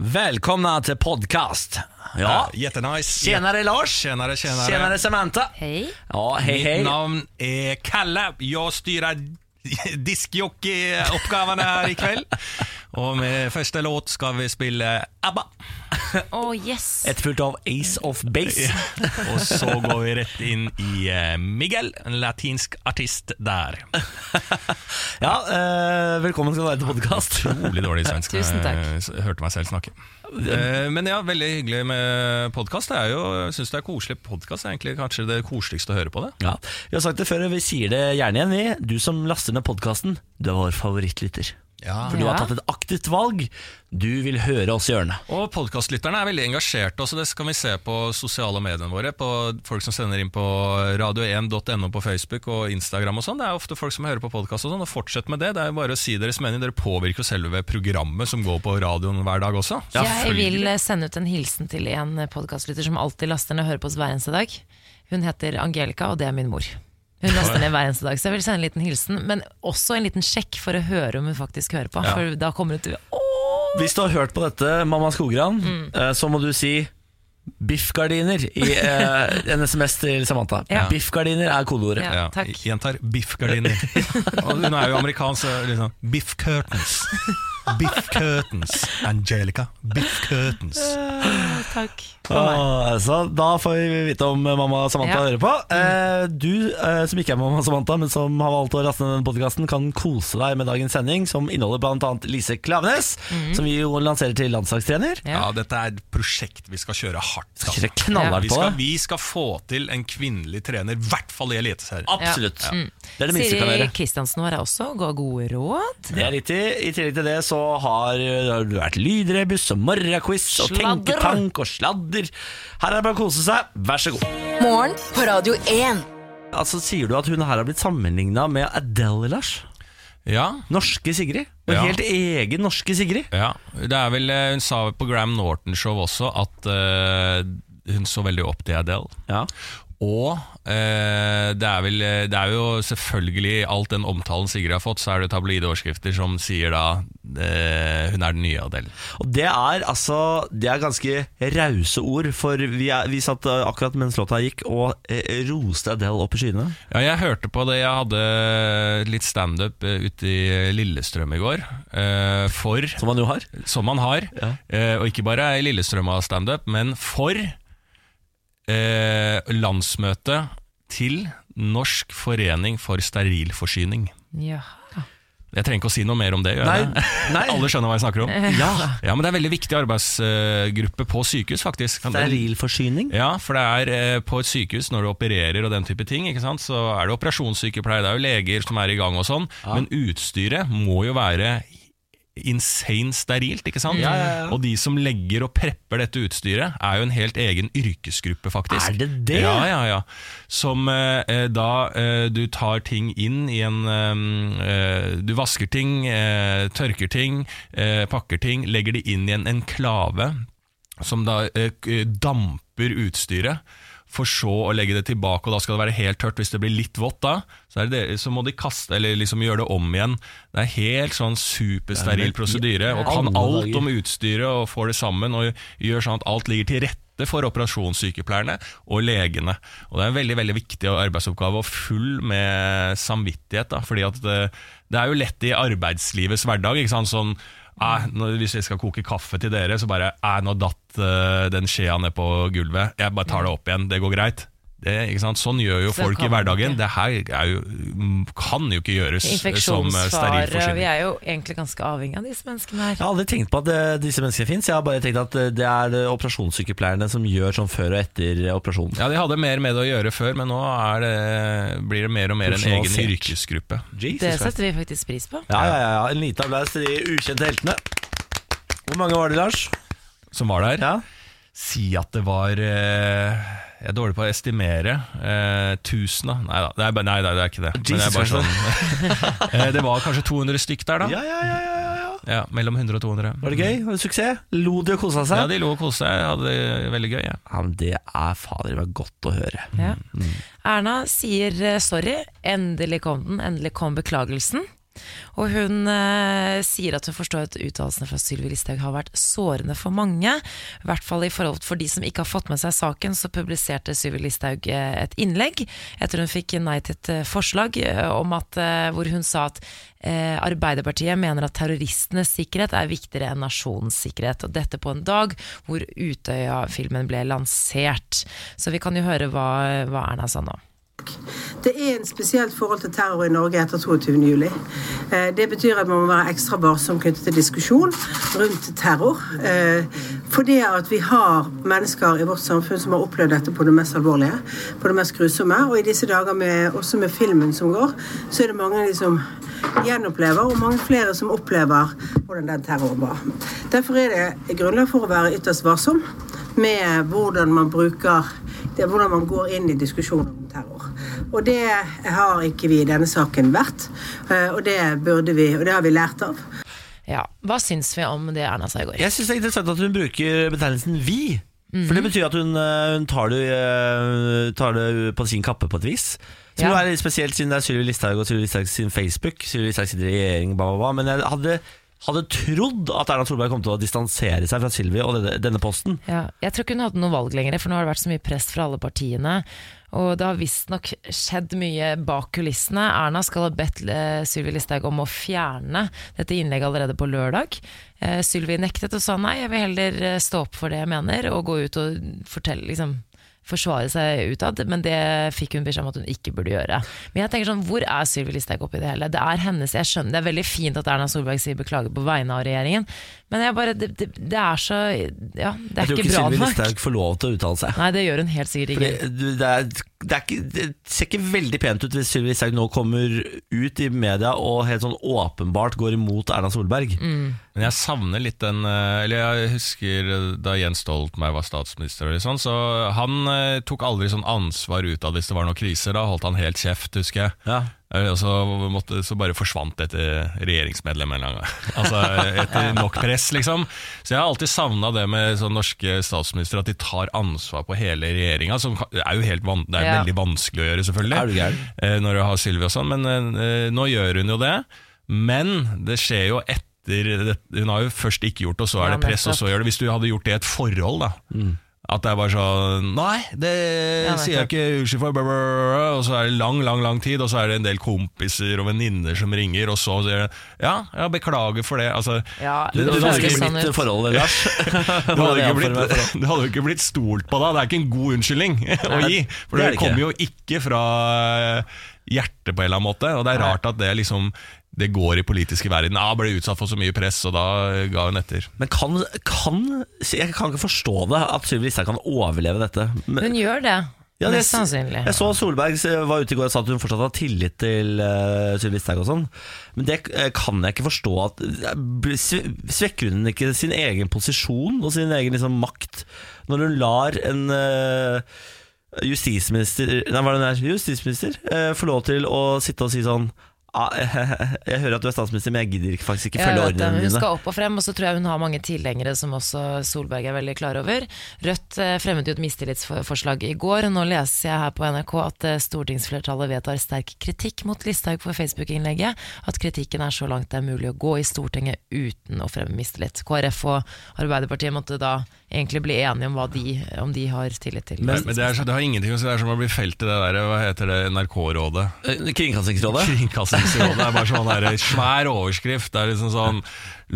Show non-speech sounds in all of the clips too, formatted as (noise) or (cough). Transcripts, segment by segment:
Välkomna till podcast. Ja, Jättenice. tjenare Lars. Tjenare, tjenare. Tjenare Samantha. Hej. Ja, hej Mitt hej. navn er Kalle. Jeg styrer (laughs) diskjockey-oppgavene her i kveld. Og med første låt skal vi spille ABBA. Åh yes. Etterfulgt av Ace of Base. Og så går vi rett inn i eh, Miguel, en latinsk artist der. (laughs) Ja, eh, velkommen skal du være til podcast. Utrolig dårlig svensk. Tusen takk. Jeg hørte meg selv snakke. Eh, Men ja, veldig hyggelig med podkast. Jeg syns det er koselig. Podkast er kanskje det koseligste å høre på det. Ja, Vi har sagt det før, vi sier det gjerne igjen. vi. Du som laster ned podkasten, du er vår favorittlytter. For du har tatt et aktivt valg. Du vil høre oss i ørene. Og podkastlytterne er veldig engasjerte også. Det kan vi se på sosiale mediene våre. På folk som sender inn på radio1.no på Facebook og Instagram og sånn. Det er ofte folk som hører på podkast og sånn. Og fortsett med det. Det er jo bare å si deres mening. Dere påvirker jo selve programmet som går på radioen hver dag også. Ja, jeg vil sende ut en hilsen til en podkastlytter som alltid laster ned og hører på oss hver eneste dag. Hun heter Angelica, og det er min mor. Hun laster ned hver eneste dag, så jeg vil sende en liten hilsen. Men også en liten sjekk for å høre om hun faktisk hører på. For da kommer hun til Åh! Hvis du har hørt på dette, mamma Skogran, mm. så må du si biffgardiner i (laughs) eh, en SMS til Samantha. Ja. Biffgardiner er kodeordet. Ja. Ja, takk. Gjentar biffgardiner. (laughs) hun er jo amerikansk, liksom Biff curtains. (laughs) Biff curtains. Angelica. Biff curtains. Takk for meg. Åh, så da får vi vite om mamma Samantha Ja. hører på. Eh, du eh, som ikke er mamma Samantha, men som har valgt å raste ned denne podkasten, kan kose deg med dagens sending, som inneholder bl.a. Lise Klavenes, som vi jo lanserer til landslagstrener. Ja. Ja, dette er et prosjekt vi skal kjøre hardt. Skal altså. kjøre knallhardt Vi skal, vi skal få til en kvinnelig trener, i hvert fall i Eliteserien. Absolutt. Det er det minste vi kan Siri. Kristiansen vår er også ga gode råd. Det er riktig. I tillegg til det så har har det vært lydrebus og morgenquiz og tenketank og sladder. Her er det bare å kose seg. Vær så god. Morgen på Radio 1. Altså Sier du at hun her har blitt sammenligna med Adele, Lars? Ja, Norske Sigrid? Og Ja. helt egen norske Sigrid? ja. Det er vel, eh, hun sa på Graham Norton-show også at uh, hun så veldig opp til Adele. Ja. Og eh, det, er vel, det er jo selvfølgelig alt den omtalen Sigrid har fått, så er det tabloideoverskrifter som sier da eh, hun er den nye Adele. Og det er altså Det er ganske rause ord, for vi, er, vi satt eh, akkurat mens låta gikk og eh, roste Adele opp i skyene. Ja, jeg hørte på det. Jeg hadde litt standup eh, ute i Lillestrøm i går. eh, for Som man jo har. som man har. Ja. Eh, og ikke bare i Lillestrøm av standup, men for eh, landsmøtet til Norsk forening for sterilforsyning. Ja. Jeg trenger ikke å si noe mer om det. Nei, nei. (laughs) Alle skjønner hva jeg snakker om. Ja. Ja, men Det er en veldig viktig arbeidsgruppe på sykehus, faktisk. Sterilforsyning. Ja, for det er eh, på et sykehus når du opererer og den type ting, ikke sant? så er det operasjonssykepleier, det er jo leger som er i gang og sånn, men utstyret må jo være insane sterilt, ikke sant? Ja, ja, ja. Og de som legger og prepper dette utstyret, er jo en helt egen yrkesgruppe, faktisk. Er det det? Ja, ja, ja. Som eh, eh, da eh, du tar ting inn i en eh, eh, Du vasker ting, eh, tørker ting, pakker ting, legger det inn i en enklave som da damper utstyret, for så å legge det tilbake, og da skal det være helt tørt. Hvis det blir litt vått da, så, er det, det- så må de kaste, eller liksom gjøre det om igjen. Det er helt sånn supersteril prosedyre, og kan alt om utstyret, og får det sammen, og gjør sånn at alt ligger til rette for operasjonssykepleierne og legene. Og Det er en veldig veldig viktig arbeidsoppgave, og full med samvittighet. Da, fordi at det, det er jo lett i arbeidslivets hverdag. Ikke sant? Sånn, Eh, når, hvis jeg skal koke kaffe til dere, så bare eh, nå datt eh, den skjea ned på gulvet. Jeg bare tar det opp igjen. Det går greit. Det, ikke sant? Sånn gjør jo Så folk i hverdagen. Det her er jo, mm, kan jo ikke gjøres som eh, sterilforsyning. Vi er jo egentlig ganske avhengig av disse menneskene her. Jeg har aldri tenkt på at det, disse menneskene fins. Jeg har bare tenkt at eh, det er det operasjonssykepleierne som gjør sånn før og etter operasjonen. Ja, De hadde mer med det å gjøre før, men nå er det, blir det mer og mer en egen yrkesgruppe. Jesus Det setter vi faktisk pris på. Ja, ja, ja, ja. En liten applaus til de ukjente heltene. Hvor mange var det, Lars? Som var der. Ja. Si at det var eh, Jeg er dårlig på å estimere. Eh, tusen, da. Nei da, det er, nei, det er ikke det. Men det, er Jesus bare sånn, (laughs) eh, det var kanskje 200 stykk der, da. Ja, ja, ja, ja, ja, ja. Ja, Mellom 100 og 200. Var det gøy? Var det suksess? Lo de og kosa seg? Ja, De lo og kosa seg. Hadde det veldig gøy. Ja. Ja, men det er fader meg godt å høre. Ja. Erna sier eh, sorry, endelig kom den, endelig kom beklagelsen. Og hun eh, sier at hun forstår at uttalelsene fra Sylvi Listhaug har vært sårende for mange. I hvert fall i forhold for de som ikke har fått med seg saken, så publiserte Sylvi Listhaug eh, et innlegg etter hun fikk nei til et eh, forslag eh, om at, hvor hun sa at eh, Arbeiderpartiet mener at terroristenes sikkerhet er viktigere enn nasjonens sikkerhet. Og dette på en dag hvor Utøya-filmen ble lansert. Så vi kan jo høre hva, hva Erna sa nå. Det er en spesielt forhold til terror i Norge etter 22. juli. Eh, Det betyr at man må være ekstra varsom knyttet til diskusjon rundt terror. Eh, Fordi at vi har mennesker i vårt samfunn som har opplevd dette på det mest alvorlige, på det mest grusomme. Og i disse dager, med, også med filmen som går, så er det mange av de som gjenopplever, og mange flere som opplever hvordan den terroren var. Derfor er det grunnlag for å være ytterst varsom med hvordan man bruker det, hvordan man går inn i diskusjoner om terror. Og det har ikke vi i denne saken vært, eh, og det burde vi, og det har vi lært av. Ja, Hva syns vi om det Erna sa i går? Jeg syns det er interessant at hun bruker betegnelsen 'vi'. For det betyr at hun, eh, hun tar, det, eh, tar det på sin kappe på et vis. Som Ja. er litt spesielt siden det er Sylvi Listhaug og Sylvi Listhaug sin Facebook. Sylvi Listhaug sitter i regjering, ba, ba, ba. Men jeg hadde, hadde trodd at Erna Solberg kom til å distansere seg fra Sylvi og denne, posten. Ja, jeg tror ikke hun hadde noe valg lenger, for nå har det vært så mye press fra alle partiene. Og det har visstnok skjedd mye bak kulissene. Erna skal ha bedt eh, Sylvi Listhaug om å fjerne dette innlegget allerede på lørdag. Eh, Sylvi nektet og sa nei, jeg vil heller eh, stå opp for det jeg mener, og gå ut og fortelle, liksom forsvare seg utad, men det fikk hun beskjed om at hun ikke burde gjøre. Men jeg tenker sånn, hvor er Sylvi Listhaug oppi det hele? Det er hennes, jeg skjønner, det er veldig fint at Erna Solberg sier beklager på vegne av regjeringen, men jeg bare, det, det, det er så, ja, det Jeg er tror ikke ikke bra Sylvi nok. Listhaug får lov til å uttale seg. Nei, det gjør hun helt sikkert ikke. Fordi det, er, det, er ikke, det ser ikke veldig pent ut hvis Sylvi Listhaug nå kommer ut i media og helt sånn åpenbart går imot Erna Solberg. Mm. Men jeg savner litt den eh, Eller jeg husker da Jens Stoltenberg var statsminister, og sånn, så han eh, tok aldri sånn ansvar ut av hvis det var noen kriser. Da holdt han helt kjeft, husker jeg. Ja. Og så, måtte, så bare forsvant dette regjeringsmedlemmet en gang. (laughs) Altså Etter nok press, liksom. Så jeg har alltid savna det med sånn norske statsministre, at de tar ansvar på hele regjeringa. Som er jo helt van det er Ja. veldig vanskelig å gjøre, selvfølgelig. Er du eh, Når du har Sylvi og sånn, men eh, nå gjør hun jo det. Men det skjer jo etter det, Hun har jo først ikke gjort, og så er det press, og så gjør det Hvis du hadde gjort det i et forhold, da. At det er bare sånn Nei, det Ja, sier jeg ikke unnskyld for, og så er det lang, lang lang tid, og så er det en del kompiser og venninner som ringer, og så sier de ja, ja, beklager for det. Altså, Ja, Det, det det, føles hadde ikke blitt forholdet, Lars. (laughs) du hadde, det ikke jo ikke blitt stolt på deg. Det er ikke en god unnskyldning (laughs) å gi. For det er det, det kommer jo ikke fra hjertet på en eller annen måte. Og det er rart at det liksom det går i politiske verden. Ah, ble utsatt for så mye press, og da ga hun etter. Men kan, kan Jeg kan ikke forstå det at Sylvi Listhaug kan overleve dette. Men, Hun gjør det, Ja, det- mest sannsynlig. Jeg så Solberg var ute i går og sa at hun fortsatt har tillit til uh, Sylvi Listhaug og sånn. Men det eh, kan jeg ikke forstå. At, eh, svekker hun ikke sin egen posisjon og sin egen liksom, makt når hun lar en uh, justisminister Nei, hva er det hun er? Justisminister Uh, få lov til å sitte og si sånn (laughs) Jeg hører at du er statsminister, men jeg gidder faktisk ikke følge ordene dine Hun skal opp og frem, og så tror jeg hun har mange tilhengere som også Solberg er veldig klar over. Rødt eh, fremmet jo et mistillitsforslag i går, nå leser jeg her på NRK at eh, stortingsflertallet vedtar sterk kritikk mot Listhaug for Facebook-innlegget. At kritikken er så langt det er mulig å gå i Stortinget uten å fremme mistillit. KrF og Arbeiderpartiet måtte da egentlig bli enige om hva de, om de har tillit til. Men, men det, er, det har ingenting å si. Det er som å bli felt i det der, hva heter det, NRK-rådet. Eh, Kringkastingsrådet? Kringkastingsrådet det er bare sånn der, svær overskrift. Det er liksom sånn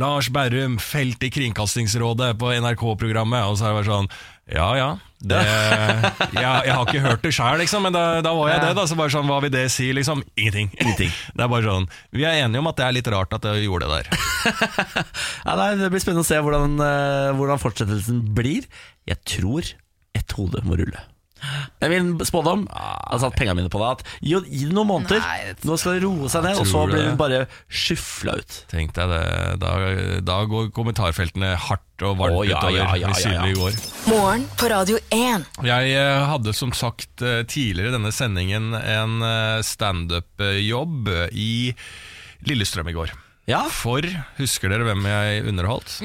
Lars Berrum felt i Kringkastingsrådet på NRK-programmet. Og så er det bare sånn Ja ja. Det, (laughs) jeg, jeg har ikke hørt det sjøl, liksom, men da, da var jeg det. da Så bare sånn, Hva vil det si? liksom? Ingenting. Ingenting. (laughs) Det er bare sånn Vi er enige om at det er litt rart at jeg gjorde det der. (laughs) Ja, nei, det blir spennende å se hvordan, eh, hvordan fortsettelsen blir. Jeg tror ett hode må rulle. Det er min spådom. Jeg har satt pengene mine på det. At gi, gi det noen måneder. Nei, Nå skal det roe seg ned, og så blir det? bare skyfla ut. Tenk deg det. Da, da går kommentarfeltene hardt og varmt oh, ja, utover. ja, ja, ja. Går. Morgen på Radio 1. Jeg eh, hadde som sagt eh, tidligere i denne sendingen en eh, standup-jobb i Lillestrøm i går. Ja, For, husker dere hvem jeg underholdt?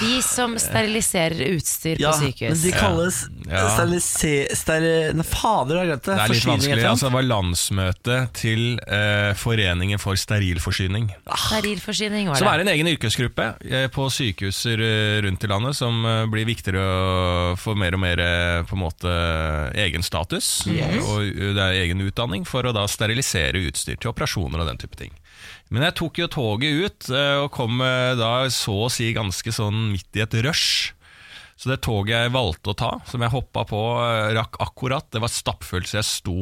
De som steriliserer utstyr ja på men de kalles Ja. Steriliser... Steri... Nei, fader, jeg har glemt det. Det er litt vanskelig. Altså, det var landsmøte til eh, Foreningen for sterilforsyning. Sterilforsyning var det Som er en egen yrkesgruppe eh, på sykehuser eh, rundt i landet, som eh, blir viktigere å få mer og mer eh, på en måte egen status. Og og det er egen utdanning for å da sterilisere utstyr til operasjoner og den type ting. Men jeg tok jo toget ut, eh, og kom eh, da så å si ganske sånn midt i et rush. Så det toget jeg valgte å ta, som jeg hoppa på, eh, rakk akkurat. Det var stappfullt, så jeg sto.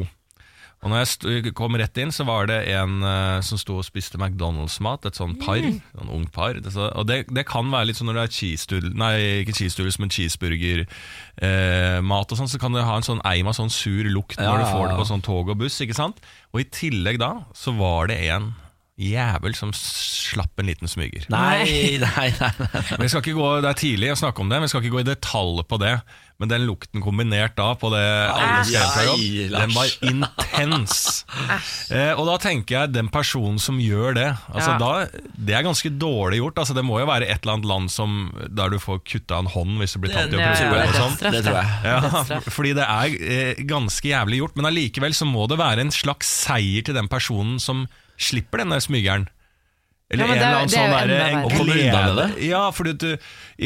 Og når jeg sto, kom rett inn, så var det en uh, som sto og spiste McDonald's-mat. Et sånn par. En ung par. Det, så, og det, det kan være litt sånn når det er cheese Nei, ikke cheese men cheeseburger-mat og sånn, så kan det ha en sånn eim av sånn sur lukt når du Ja. får det på sånn tog og buss. ikke sant? Og i tillegg da, så var det en jævel som slapp en liten smyger. Nei, nei, nei, nei. Skal ikke gå, Det er tidlig å snakke om det, vi skal ikke gå i detalj på det. Men den lukten kombinert da på det alle Ai, den var intens. Eh, og da tenker jeg den personen som gjør det altså Ja. da, Det er ganske dårlig gjort. Altså Det må jo være et eller annet land som, der du får kutta en hånd hvis du blir tatt i å Ja, ja, prostituere sånn. Det tror jeg. Ja, fordi det er eh, ganske jævlig gjort, men allikevel så må det være en slags seier til den personen som slipper denne smygeren. Eller Ja, en er- eller annen sånn derre en glede. Ja, fordi du,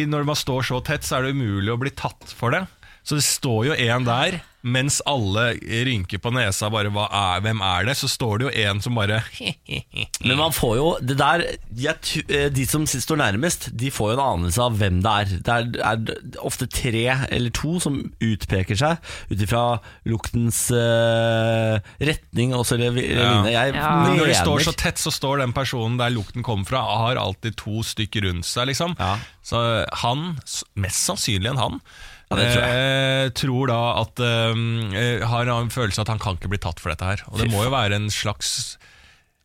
når man står så tett, så er det umulig å bli tatt for det. Så det står jo en der, mens alle rynker på nesa bare hva er, 'Hvem er det?' Så står det jo en som bare (laughs) Men man får jo det der jeg, eh, De som står nærmest, de får jo en anelse av hvem det er. Det er, er ofte tre eller to som utpeker seg ut ifra luktens uh, retning også, eller, eller Ja. Men når de står så tett, så står den personen der lukten kommer fra, har alltid to stykker rundt seg, liksom. Ja. Så han, mest sannsynlig enn han, Ja, det tror eh, tror da at eh, Har en følelse av at han kan ikke bli tatt for dette her. Og det må jo være en slags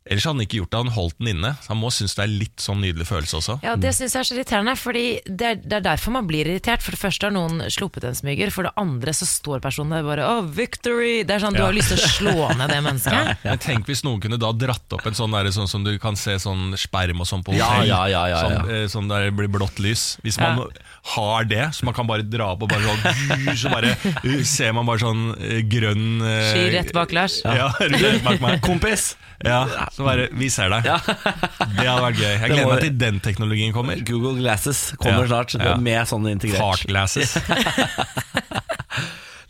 Ellers hadde han ikke gjort det, han holdt den inne. Han må synes det er litt sånn nydelig følelse også. Ja, Det syns jeg er så irriterende, Fordi det er, det er derfor man blir irritert. For det første har noen sluppet en smyger, for det andre så står personen der bare Å, victory! Det er sånn, Du Ja. har lyst til å slå ned det (laughs) mennesket. Men tenk hvis noen kunne da dratt opp en sånn der, sånn som du kan se sånn sperm og sånn på Ja, hotell. ja, ja, ja, ja. Sånn, eh, sånn der det blir blått lys. Hvis man Ja. har det, så man kan bare dra opp og bare sånn Så bare uh, ser man bare sånn eh, grønn Ski Sky rett bak Lars. Ja, rett bak meg. Kompis! Ja, så bare Vi ser deg. Ja. (laughs) Det hadde vært gøy. Jeg gleder meg til den teknologien kommer. Google Glasses kommer Ja, snart ja. med sånne integrert. Fart glasses. (laughs)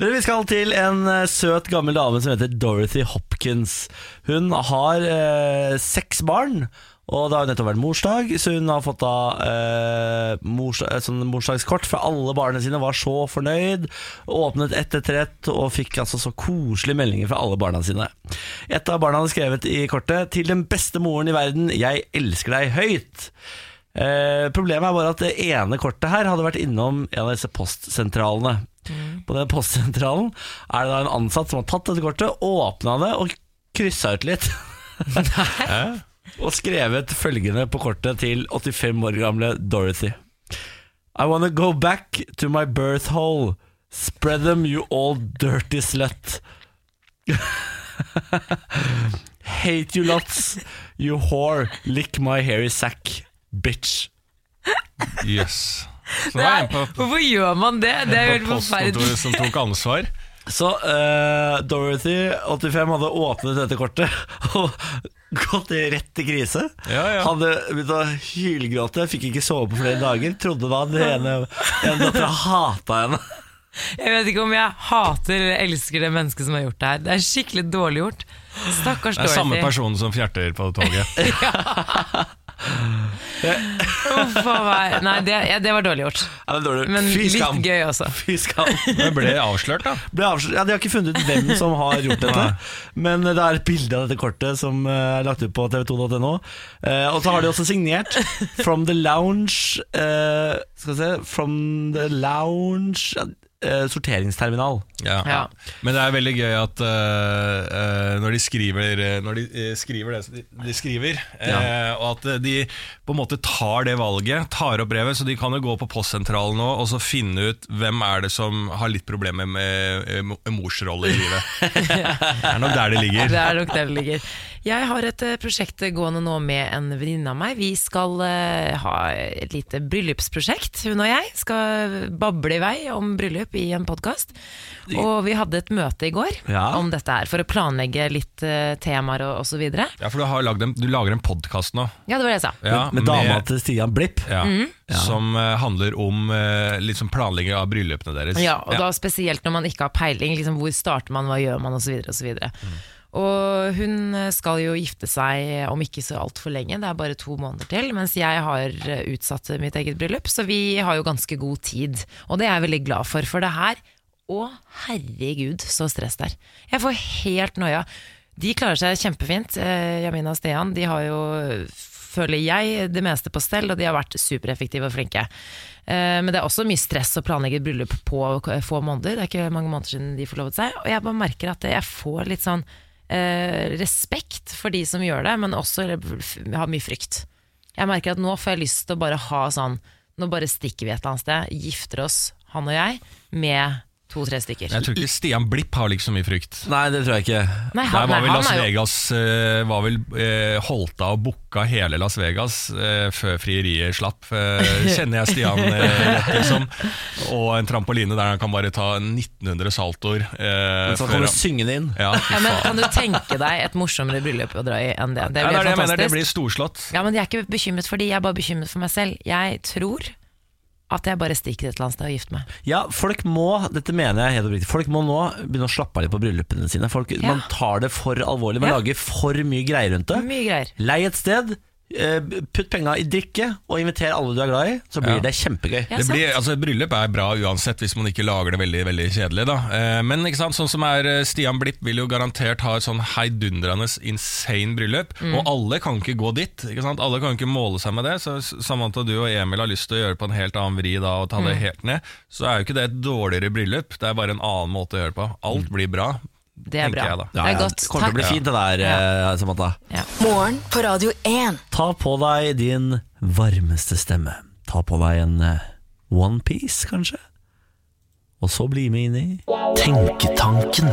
Vi skal til en eh, søt gammel dame som heter Dorothy Hopkins. Hun har eh, seks barn. Og Det har jo nettopp vært morsdag, så hun har fått da eh, mors, et sånn morsdagskort fra alle barna sine. Var så fornøyd. Åpnet ett etter ett og fikk altså så koselige meldinger fra alle barna sine. Et av barna hadde skrevet i kortet 'Til den beste moren i verden, jeg elsker deg høyt'. Eh, problemet er bare at det ene kortet her hadde vært innom en av disse postsentralene. På den postsentralen er det da en ansatt som har tatt dette kortet, åpna det og kryssa ut litt. (laughs) og skrevet følgende på kortet til 85 år gamle Dorothy. I wanna go back to my birth hole. Spread them, you all dirty slut. (laughs) Hate you lots, you whore. Lick my hairy sack, bitch. Yes. Så Det nå er er, hvorfor gjør man det? Det er jo helt forferdelig. som tok ansvar. Så uh, Dorothy, 85, hadde åpnet dette kortet (laughs) og gått rett i krise. Ja, ja. Hadde begynt å hylgråte, fikk ikke sove på flere dager. Trodde da den ene, ene dattera hata henne. Jeg vet ikke om jeg hater eller elsker det mennesket som har gjort det her. Det er skikkelig dårlig gjort. Stakkars Det er samme person som fjerter på toget. (laughs) (laughs) Uff a meg. Nei, det, ja, det var dårlig gjort. Ja, det er dårlig. Men Fy litt gøy også. Fy skam. Det ble avslørt, da. Ble avslørt. Ja, de har ikke funnet ut hvem som har gjort dette. Men det er et bilde av dette kortet som eh, er lagt ut på tv2.no. Eh, og så har de også signert 'From the Lounge' eh, Skal vi se From the Lounge eh, sorteringsterminal. Ja. Ja. Men det er veldig gøy at uh, eh, når de skriver Når de skriver det de, de skriver, ja. og at de på en måte tar det valget, tar opp brevet, så de kan jo gå på postsentralen nå og så finne ut hvem er det som har litt problemer med mors rolle morsrolle i livet. (laughs) Det er nok der det ligger. Det er nok der det ligger. Jeg har et eh, prosjekt gående nå med en venninne av meg. Vi skal eh, ha et lite bryllupsprosjekt, hun og jeg. Skal bable i vei om bryllup i en podkast. Og vi hadde et møte i går Ja. om dette her, for å planlegge litt eh, temaer og osv. Ja, Ja, for du, har lagd en, du lager en podkast nå. Ja, det var det jeg sa. Ja, med dama til Stian Blipp. ja, Mm. Som eh, handler om liksom planlegging av bryllupene deres. Ja, og da spesielt når man ikke har peiling. Liksom, hvor starter man, hva gjør man, osv. osv. Mm. Og hun skal jo gifte seg om ikke så altfor lenge, det er bare to måneder til. Mens jeg har utsatt mitt eget bryllup, så vi har jo ganske god tid. Og det er jeg veldig glad for, for det her Å, herregud, så stress det er. Jeg får helt noia. De klarer seg kjempefint, eh, Jamina og Stian. De har jo, føler jeg, det meste på stell, og de har vært supereffektive og flinke. Eh, Men det er også mye stress å planlegge et bryllup på få måneder. Det er ikke mange måneder siden de forlovet seg. Og jeg bare merker at jeg får litt sånn eh, respekt for de som gjør det, men også har mye frykt. Jeg merker at nå får jeg lyst til å bare ha sånn Nå bare stikker vi et eller annet sted, gifter oss, han og jeg, med to-tre stykker. Jeg tror ikke Stian Blipp har like så mye frykt. Nei, det tror jeg ikke. Nei, Der var vel han Las er jo Vegas eh, Var vel eh, Holta og booka hele Las Vegas eh, før frieriet slapp. Eh, kjenner jeg Stian eh, rett, liksom. Og en trampoline der han kan bare ta 1900 saltoer. Eh, Så før kommer han- du syngende inn. ja, fy ja, men faen. Kan du tenke deg et morsommere bryllup å dra i enn det? Det Ja, blir det er det jeg mener, det fantastisk. blir storslått. Ja, men jeg er ikke bekymret for de, jeg er bare bekymret for meg selv. Jeg tror at jeg bare stikker et eller annet sted og gifter meg. Ja, folk må, dette mener jeg helt oppriktig Folk må nå begynne å slappe av litt på bryllupene sine. Folk, Ja. Man tar det for alvorlig. Man Ja. lager for mye greier rundt det. Mye greier. Lei et sted, putt penga i drikke, og inviter alle du er glad i, så blir Ja. det kjempegøy. Det blir, altså, bryllup er bra uansett hvis man ikke lager det veldig veldig kjedelig. Da. Eh, men ikke sant, sånn som er eh, Stian Blipp vil jo garantert ha et sånn heidundrende insane bryllup. Mm. Og alle kan ikke gå dit. Ikke sant? Alle kan ikke måle seg med det. Så Samantha, du og Emil har lyst til å gjøre det på en helt annen vri da, og ta Mm. det helt ned. Så er jo ikke det et dårligere bryllup, det er bare en annen måte å gjøre det på. Alt blir bra. Det er bra. jeg da. Det er godt. det kommer til å bli fint det der, ja. Samantha. Morgen på Radio 1. Ta på deg din varmeste stemme. Ta på deg en eh, onepiece, kanskje. Og så bli med inn i Tenketanken.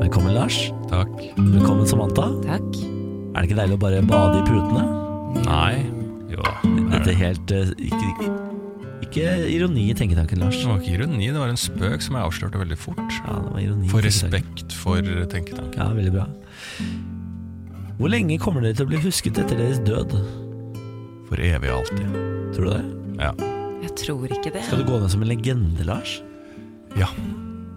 Velkommen, Lars. Takk. Velkommen, Samantha. Takk. Er det ikke deilig å bare bade i putene? Nei. Jo. Dette er helt eh, ikke, ikke, ikke ironi i tenketanken, Lars. Det var ikke ironi, det var en spøk som jeg avslørte veldig fort. Ja, det var ironi For respekt for tenketanken. Ja, veldig bra. Hvor lenge kommer dere til å bli husket etter deres død? For evig og alltid. Tror du det? Ja. Jeg tror ikke det. Skal du gå ned som en legende, Lars? Ja.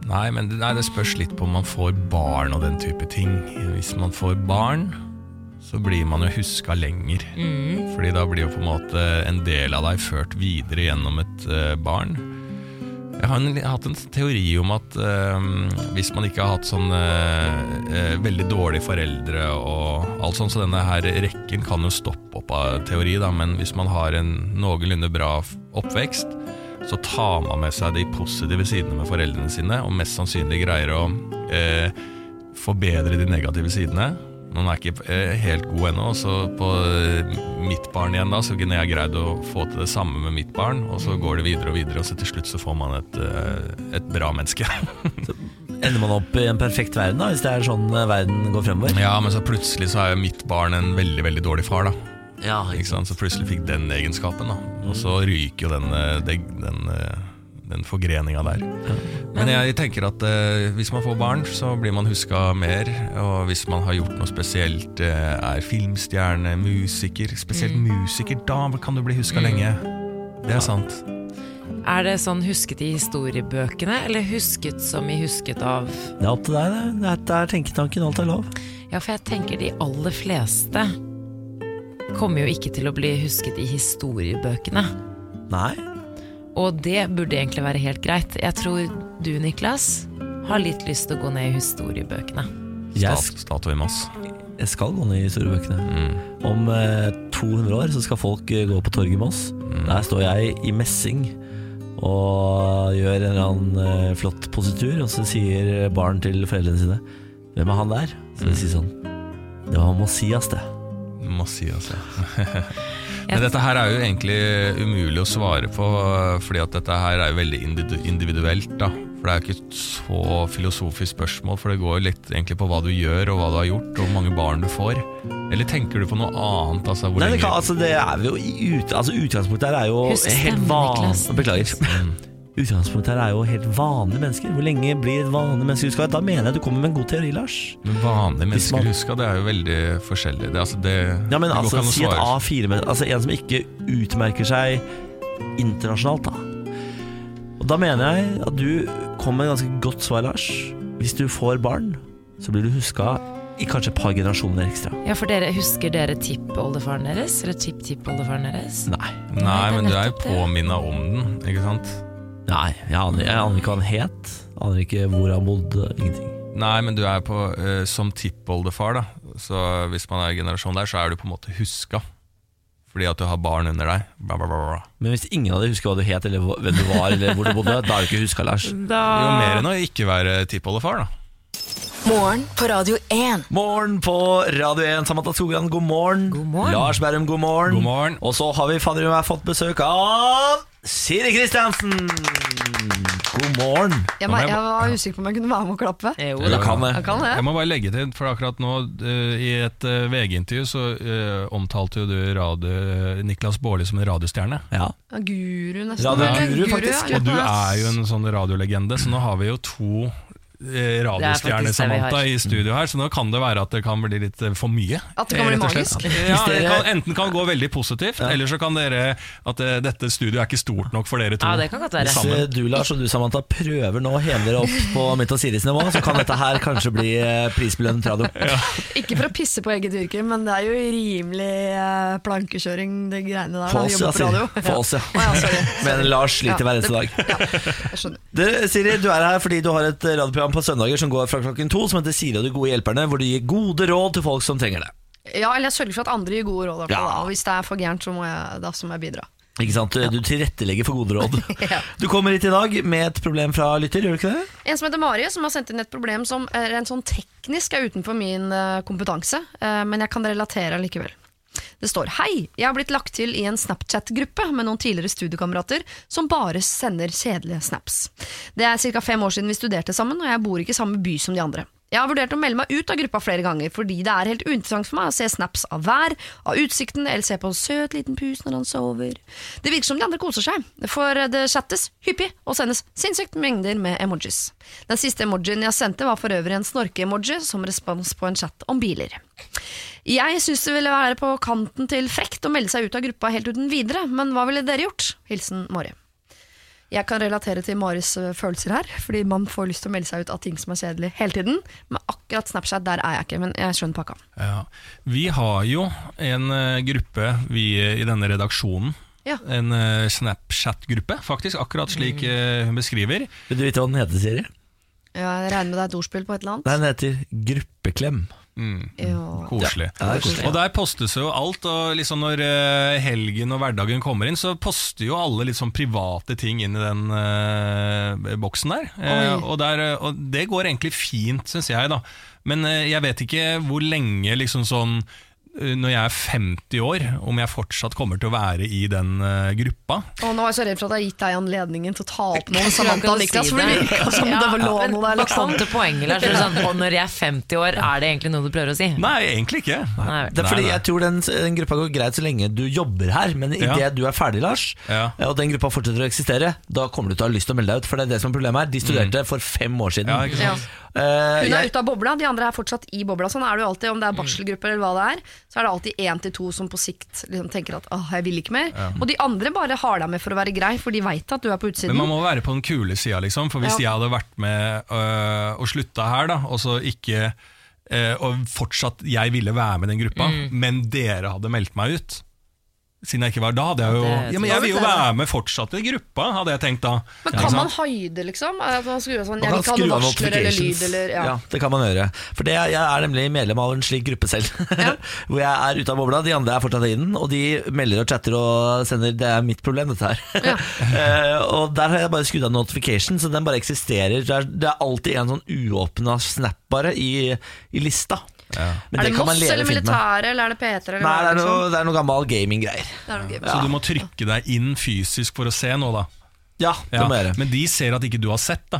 Nei, men det, nei, det spørs litt på om man får barn og den type ting. Hvis man får barn, så blir man jo huska lenger. Fordi da blir jo på en måte en del av deg ført videre gjennom et eh, barn. Jeg har en, hatt en teori om at eh, hvis man ikke har hatt sånn eh, veldig dårlige foreldre og alt sånt, så denne her rekken kan jo stoppe opp av teori, da, men hvis man har en noenlunde bra oppvekst, så tar man med seg de positive sidene med foreldrene sine, og mest sannsynlig greier å eh, forbedre de negative sidene. Noen er ikke eh, helt god ennå, så på eh, mitt barn igjen da, så kunne jeg greid å få til det samme med mitt barn, og så går det videre og videre, og så til slutt så får man et, eh, et bra menneske. Ender man opp i en perfekt verden, da, hvis det er sånn verden går fremover? ja, men så plutselig så er jo mitt barn en veldig, veldig dårlig far da. Ja, Ikke sant? Så plutselig fikk den egenskapen da. Og så ryker jo den, den, den, den forgreninga der. Men jeg tenker at eh, hvis man får barn, så blir man huska mer. Og hvis man har gjort noe spesielt, eh, er filmstjerne, musiker Spesielt musiker, da kan du bli huska lenge. Det er sant. Er det sånn husket i historiebøkene, eller husket som i husket av Det er opp til deg, det. Det er tenketanken, alt er lov. Ja, for jeg tenker de aller fleste kommer jo ikke til å bli husket i historiebøkene. Nei. Og det burde egentlig være helt greit. Jeg tror du, Niklas, har litt lyst til å gå ned i historiebøkene. Jeg, Stat, statue i Moss. jeg skal gå ned i historiebøkene. Om eh, 200 år så skal folk eh, gå på torget i Moss. Der står jeg i messing og gjør en eller annen eh, flott positur, og så sier barn til foreldrene sine Hvem er han der? Så de sier sånn Det var Messias, det. Messias, ja. (laughs) Men dette her er jo egentlig umulig å svare på, fordi at dette her er jo veldig individuelt. da. For det er jo ikke et så filosofisk spørsmål, for det går jo litt egentlig på hva du gjør, og hva du har gjort, og hvor mange barn du får. Eller tenker du på noe annet? Altså, hvor Nei, det, lenge- kan, altså, det er jo i ut, altså, Utgangspunktet her er jo Husk helt vanlig. Beklager. Utgangspunktet her er jo helt vanlige mennesker. Hvor lenge blir et vanlig menneske huska? Da mener jeg du kommer med en god teori, Lars. Men vanlige mennesker man- huska, det er jo veldig forskjellig. Det, altså, det, Ja, men det altså, si et. A4 men, Altså en som ikke utmerker seg internasjonalt, da. Og da mener jeg at du kommer med et ganske godt svar, Lars. Hvis du får barn, så blir du huska i kanskje et par generasjoner ekstra. Ja, for dere Husker dere tippoldefaren deres? Eller tipptippoldefaren deres? Nei. Nei, men du er jo påminna om den, ikke sant? Nei, jeg aner, jeg aner ikke hva han het. Aner ikke hvor han bodde. Ingenting. Nei, men du er på eh, som tippoldefar, da. Så hvis man er generasjon der, så er du på en måte huska. Fordi at du har barn under deg. Bla, bla, bla, bla. Men hvis ingen av dere husker hva du het, eller hvem du var, eller hvor du bodde, da er du ikke huska, Lars. Da Jo mer enn å ikke være tippoldefar, da. Morgen på Radio 1. Morgen på Radio 1. Samantha Skogran, god morgen. God morgen. Lars Berrum, god morgen. God morgen. Og så har vi fader meg fått besøk av Siri Kristiansen. God morgen. Jeg, må var- jeg var usikker på om jeg kunne være med og klappe. Jo da. kan det. Jeg kan det. Jeg må bare legge til, for akkurat nå uh, i et uh, VG-intervju så uh, omtalte jo du radio, Niklas Baarli som en radiostjerne. Ja. Guru, nesten. Radioguru, Ja, faktisk. ja. Og du er jo en sånn radiolegende, så nå har vi jo to eh, Det er faktisk det vi radiostjerner-Samantha i studio her, så nå kan det være at det kan bli litt eh, for mye. At det kan bli eh, magisk. Ja, det kan, enten kan gå veldig positivt, eller så kan dere at det, dette studioet er ikke stort nok for dere to. Ja, det kan godt være. Hvis du, Lars, og du, Samantha, prøver nå å heve dere opp på mitt og Siris nivå, så kan dette her kanskje bli prisbelønt prisbelønnet radio. Ikke for å pisse på eget yrke, men det er jo rimelig plankekjøring, det greiene der. For oss, ja. For oss, ja. Oh, ja, sorry. Men Lars sliter Ja, hver eneste dag. det- Ja, jeg skjønner. Du, Siri, du er her fordi du har et radioprogram på søndager som går fra klokken to, som heter Siri og de gode hjelperne, hvor du gir gode råd til folk som trenger det. Ja, eller jeg sørger for at andre gir gode råd. Ja. Og hvis det er for gærent, så må jeg, da så må jeg bidra. Ikke sant? Du tilrettelegger for gode råd. (laughs) Ja. Du kommer hit i dag med et problem fra lytter, gjør du ikke det? En som heter Mari, som har sendt inn et problem som er en sånn teknisk er utenfor min eh, kompetanse, eh, men jeg kan relatere likevel. Det står Hei, jeg har blitt lagt til i en Snapchat-gruppe med noen tidligere studiekamerater som bare sender kjedelige snaps. Det er ca. fem år siden vi studerte sammen, og jeg bor ikke i samme by som de andre. Jeg har vurdert å melde meg ut av gruppa flere ganger, fordi det er helt uinteressant for meg å se snaps av vær, av utsikten, eller se på en søt liten pus når han sover. Det virker som de andre koser seg, for det chattes hyppig og sendes sinnssykt mengder med emojis. Den siste emojien jeg sendte var for øvrig en snorke-emoji som respons på en chat om biler. Jeg syns det ville være på kanten til frekt å melde seg ut av gruppa helt uten videre, men hva ville dere gjort? Hilsen Mari. Jeg kan relatere til Maris øh, følelser her, fordi man får lyst til å melde seg ut av ting som er kjedelig hele tiden. Men akkurat Snapchat, der er jeg ikke, men jeg skjønner pakka. Ja. Vi har jo en eh, gruppe vi eh, i denne redaksjonen. Ja. En eh, Snapchat-gruppe, faktisk, akkurat slik eh, hun beskriver. Vil du vite hva den heter, Siri? Jeg regner med det er et ordspill på et eller annet. Den heter Gruppeklem. Ja. Koselig. Ja, koselig. Og der postes jo alt, og liksom når eh, helgen og hverdagen kommer inn, så poster jo alle litt sånn private ting inn i den uh, boksen der. Uh, og, der. og det går egentlig fint, syns jeg, da. Men uh, jeg vet ikke hvor lenge liksom sånn når jeg er 50 år, om jeg fortsatt kommer til å være i den uh, gruppa. Og nå er jeg så redd for at jeg har gitt deg anledningen til å ta opp noe Jeg Samantha Niklas, si for det (laughs) det. virka som Ja, det var lå noe der. Liksom. kom til poenget, Lars? Sånn, og når jeg er 50 år, er det egentlig noe du prøver å si? Nei, egentlig ikke. Nei. Det er fordi Nei, nei. jeg tror den, den gruppa går greit så lenge du jobber her, men idet Ja. du er ferdig, Lars, Ja. og den gruppa fortsetter å eksistere, da kommer du til å ha lyst til å melde deg ut. For det er det som er problemet her. De studerte for fem år siden. Mm. Ja, ikke sant? Eh, Hun er ute av bobla, de andre er fortsatt i bobla. Sånn er det jo alltid, Om det er barselgrupper eller hva det er, så er det alltid én til to som på sikt liksom tenker at åh, jeg vil ikke mer. Og de andre bare har deg med for å være grei, for de veit at du er på utsiden. Men man må være på den kule sida, liksom. For hvis Ja. jeg hadde vært med øh, og slutta her, da, og så ikke øh, Og fortsatt jeg ville være med i den gruppa, Mm. men dere hadde meldt meg ut siden jeg ikke var Da hadde jeg jo Ja, det- Ja, men jeg vil jo være med fortsatt i gruppa, hadde jeg tenkt da. Men kan man sant? liksom? At man sånn, man jeg kan vil ikke ha skru av varsler eller lyd eller ja. ja. det kan man gjøre. For det, jeg er nemlig medlem av en slik gruppe selv. (laughs) Hvor jeg er ute av bobla, de andre er fortsatt i den. Og de melder og chatter og sender 'det er mitt problem', dette her. (laughs) Eh, og der har jeg bare skrudd av notification, så den bare eksisterer. Det er, det er alltid en sånn uåpna snap bare i, i lista. Men Er det kan Moss eller militæret, eller er det P3? Nei, det er liksom? noe, det er noe gammel gaming-greier. Gaming. Ja. Så du må trykke deg inn fysisk for å se nå, da. Ja, det Ja. må jeg gjøre. Men de ser at ikke du har sett, da.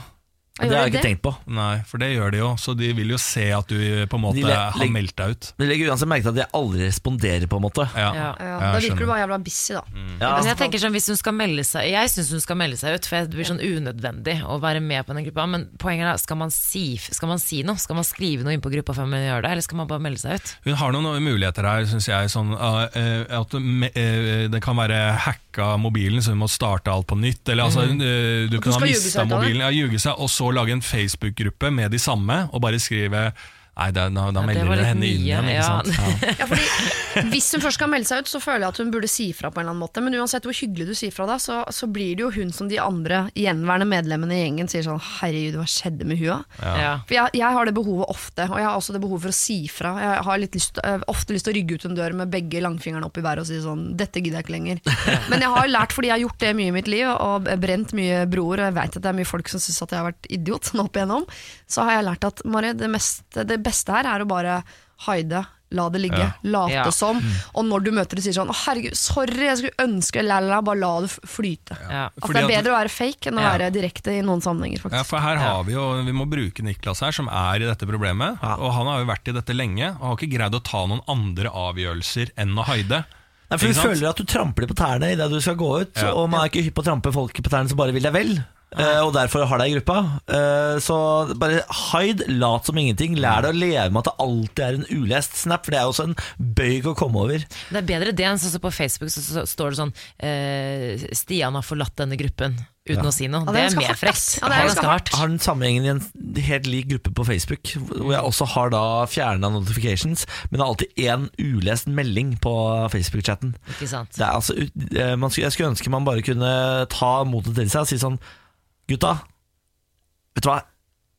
Det har jeg ikke tenkt på. Nei, for det gjør de jo. Så de vil jo se at du på en måte har meldt deg ut. Men de legger uansett merke til at jeg aldri responderer, på en måte. Ja. Ja. Ja, da virker du bare jævla busy, da. Ja, Men jeg tenker sånn, hvis hun skal melde seg Jeg syns hun skal melde seg ut, for det blir sånn unødvendig å være med på den gruppa. Men poenget er, skal man si, skal man si noe? Skal man skrive noe inn på gruppa før man gjør det, eller skal man bare melde seg ut? Hun har noen muligheter her, syns jeg. Sånn, uh, uh, at uh, det kan være hacka mobilen, så hun må starte alt på nytt. Eller altså, Mm. uh, du kan ha mista mobilen, ja, ljuge seg, og så lage en Facebook-gruppe med de samme, og bare skrive Nei, da, da, da Ja, melder hun henne inn igjen. Ikke ja. Ja. Ja, fordi Hvis hun først skal melde seg ut, så føler jeg at hun burde si fra på en eller annen måte. Men uansett hvor hyggelig du sier fra da, så, så blir det jo hun som de andre gjenværende medlemmene i gjengen sier sånn Herregud, hva skjedde med hua? Ja. For jeg, jeg har det behovet ofte, og jeg har også det behovet for å si fra. Jeg har litt lyst, øh, ofte lyst til å rygge ut en dør med begge langfingrene opp i været og si sånn Dette gidder jeg ikke lenger. (laughs) Men jeg har lært, fordi jeg har gjort det mye i mitt liv, og brent mye broer, og jeg vet at det er mye folk som syns at jeg har vært idiot sånn opp igjennom, så har jeg lært at Mari, det, meste, det beste her er å bare haide. La det ligge, Ja. late Ja. som. Og når du møter det, sier sånn 'Å, herregud, sorry, jeg skulle ønske la, la, la, Bare la det flyte. Ja. At Fordi det er at- bedre å være fake enn å Ja. være direkte i noen sammenhenger, Ja, for her har vi jo, Vi må bruke Niklas her, som er i dette problemet. Ja. Og han har jo vært i dette lenge, og har ikke greid å ta noen andre avgjørelser enn å haide. Nei, for Du føler at du tramper på tærne idet du skal gå ut, Ja. og man er ikke hypp på å trampe folk på tærne som bare vil deg vel. Eh, og derfor har deg i gruppa. Eh, så bare hide, lat som ingenting. Lær deg å leve med at det alltid er en ulest snap, for det er jo også en bøyg å komme over. Det er bedre det enn sånn som på Facebook så, så står det sånn eh, Stian har forlatt denne gruppen uten å si noe. Det, er er mer frekt. Ja, det er ganske hardt. Jeg har den samme gjengen i en helt lik gruppe på Facebook, hvor jeg også har da fjerna notifications, men det er alltid én ulest melding på Facebook-chatten. Ikke sant? Det er altså, jeg skulle ønske man bare kunne ta motet til seg og si sånn Gutta, vet du hva?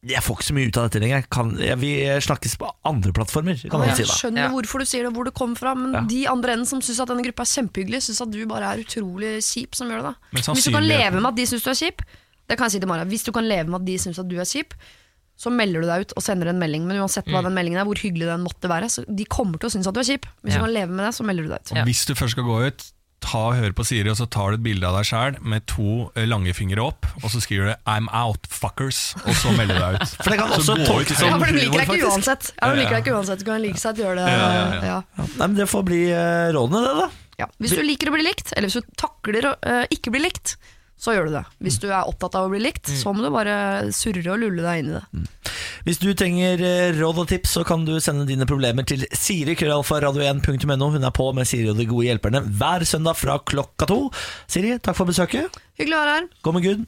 Jeg får ikke så mye ut av dette lenger. Kan, jeg, vi snakkes på andre plattformer, kan man si Jeg da. skjønner Ja. hvorfor du sier det, hvor det kommer fra, men Ja. de andre enden som syns at denne gruppa er kjempehyggelig, syns at du bare er utrolig kjip som gjør det. da Men Hvis du kan leve med at de syns du er kjip, det kan jeg si til Mara, hvis du kan leve med at de syns at du er kjip, så melder du deg ut og sender en melding. Men uansett hva den meldingen er, hvor hyggelig den måtte være, så de kommer til å synes at du er kjip. Hvis Ja. du kan leve med det, så melder du deg ut. Og Hvis du først skal gå ut, ta og hør på Siri, og så tar du et bilde av deg sjæl med to eh, lange fingre opp, og så skriver du 'I'm out, fuckers', og så melder du deg ut. (laughs) For det kan også gå ut tolkes som Ja, for de liker deg ikke uansett. Ja, de liker deg ikke uansett. Du kan like seg at å gjøre det. Ja, ja, ja. Ja. Nei, men Det får bli eh, rådene, det, da. Ja. Hvis du liker å bli likt, eller hvis du takler å uh, ikke bli likt, så gjør du det. Hvis du er opptatt av å bli likt, så må du bare surre og lulle deg inn i det. Hvis du trenger eh, råd og tips, så kan du sende dine problemer til Siri krøllalfa radio1.no. Hun er på med Siri og de gode hjelperne hver søndag fra klokka to. Siri, takk for besøket. Hyggelig å være her. Gå med Gud.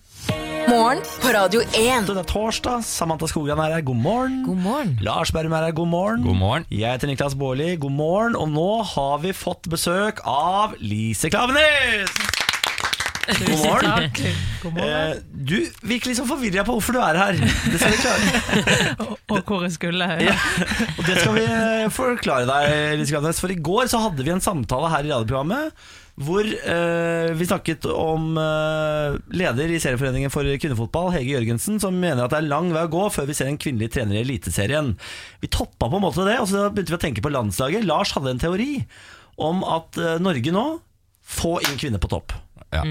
Morgen på Radio 1. Det er torsdag. Samantha Skogran er her. God morgen. God morgen. Lars Berrum er her. God morgen. God morgen. Jeg heter Niklas Baarli. God morgen. Og nå har vi fått besøk av Lise Klavenes. God morgen. God Eh, du virker litt sånn forvirra på hvorfor du er her. Det skal vi klare. (laughs) Og hvor jeg skulle. Ja, og det skal vi eh, forklare deg, Lise. For i går så hadde vi en samtale her i radioprogrammet hvor eh, vi snakket om eh, leder i Serieforeningen for kvinnefotball, Hege Jørgensen, som mener at det er lang vei å gå før vi ser en kvinnelig trener i Eliteserien. Vi toppa på en måte det, og så begynte vi å tenke på landslaget. Lars hadde en teori om at eh, Norge nå få inn kvinner på topp. Ja,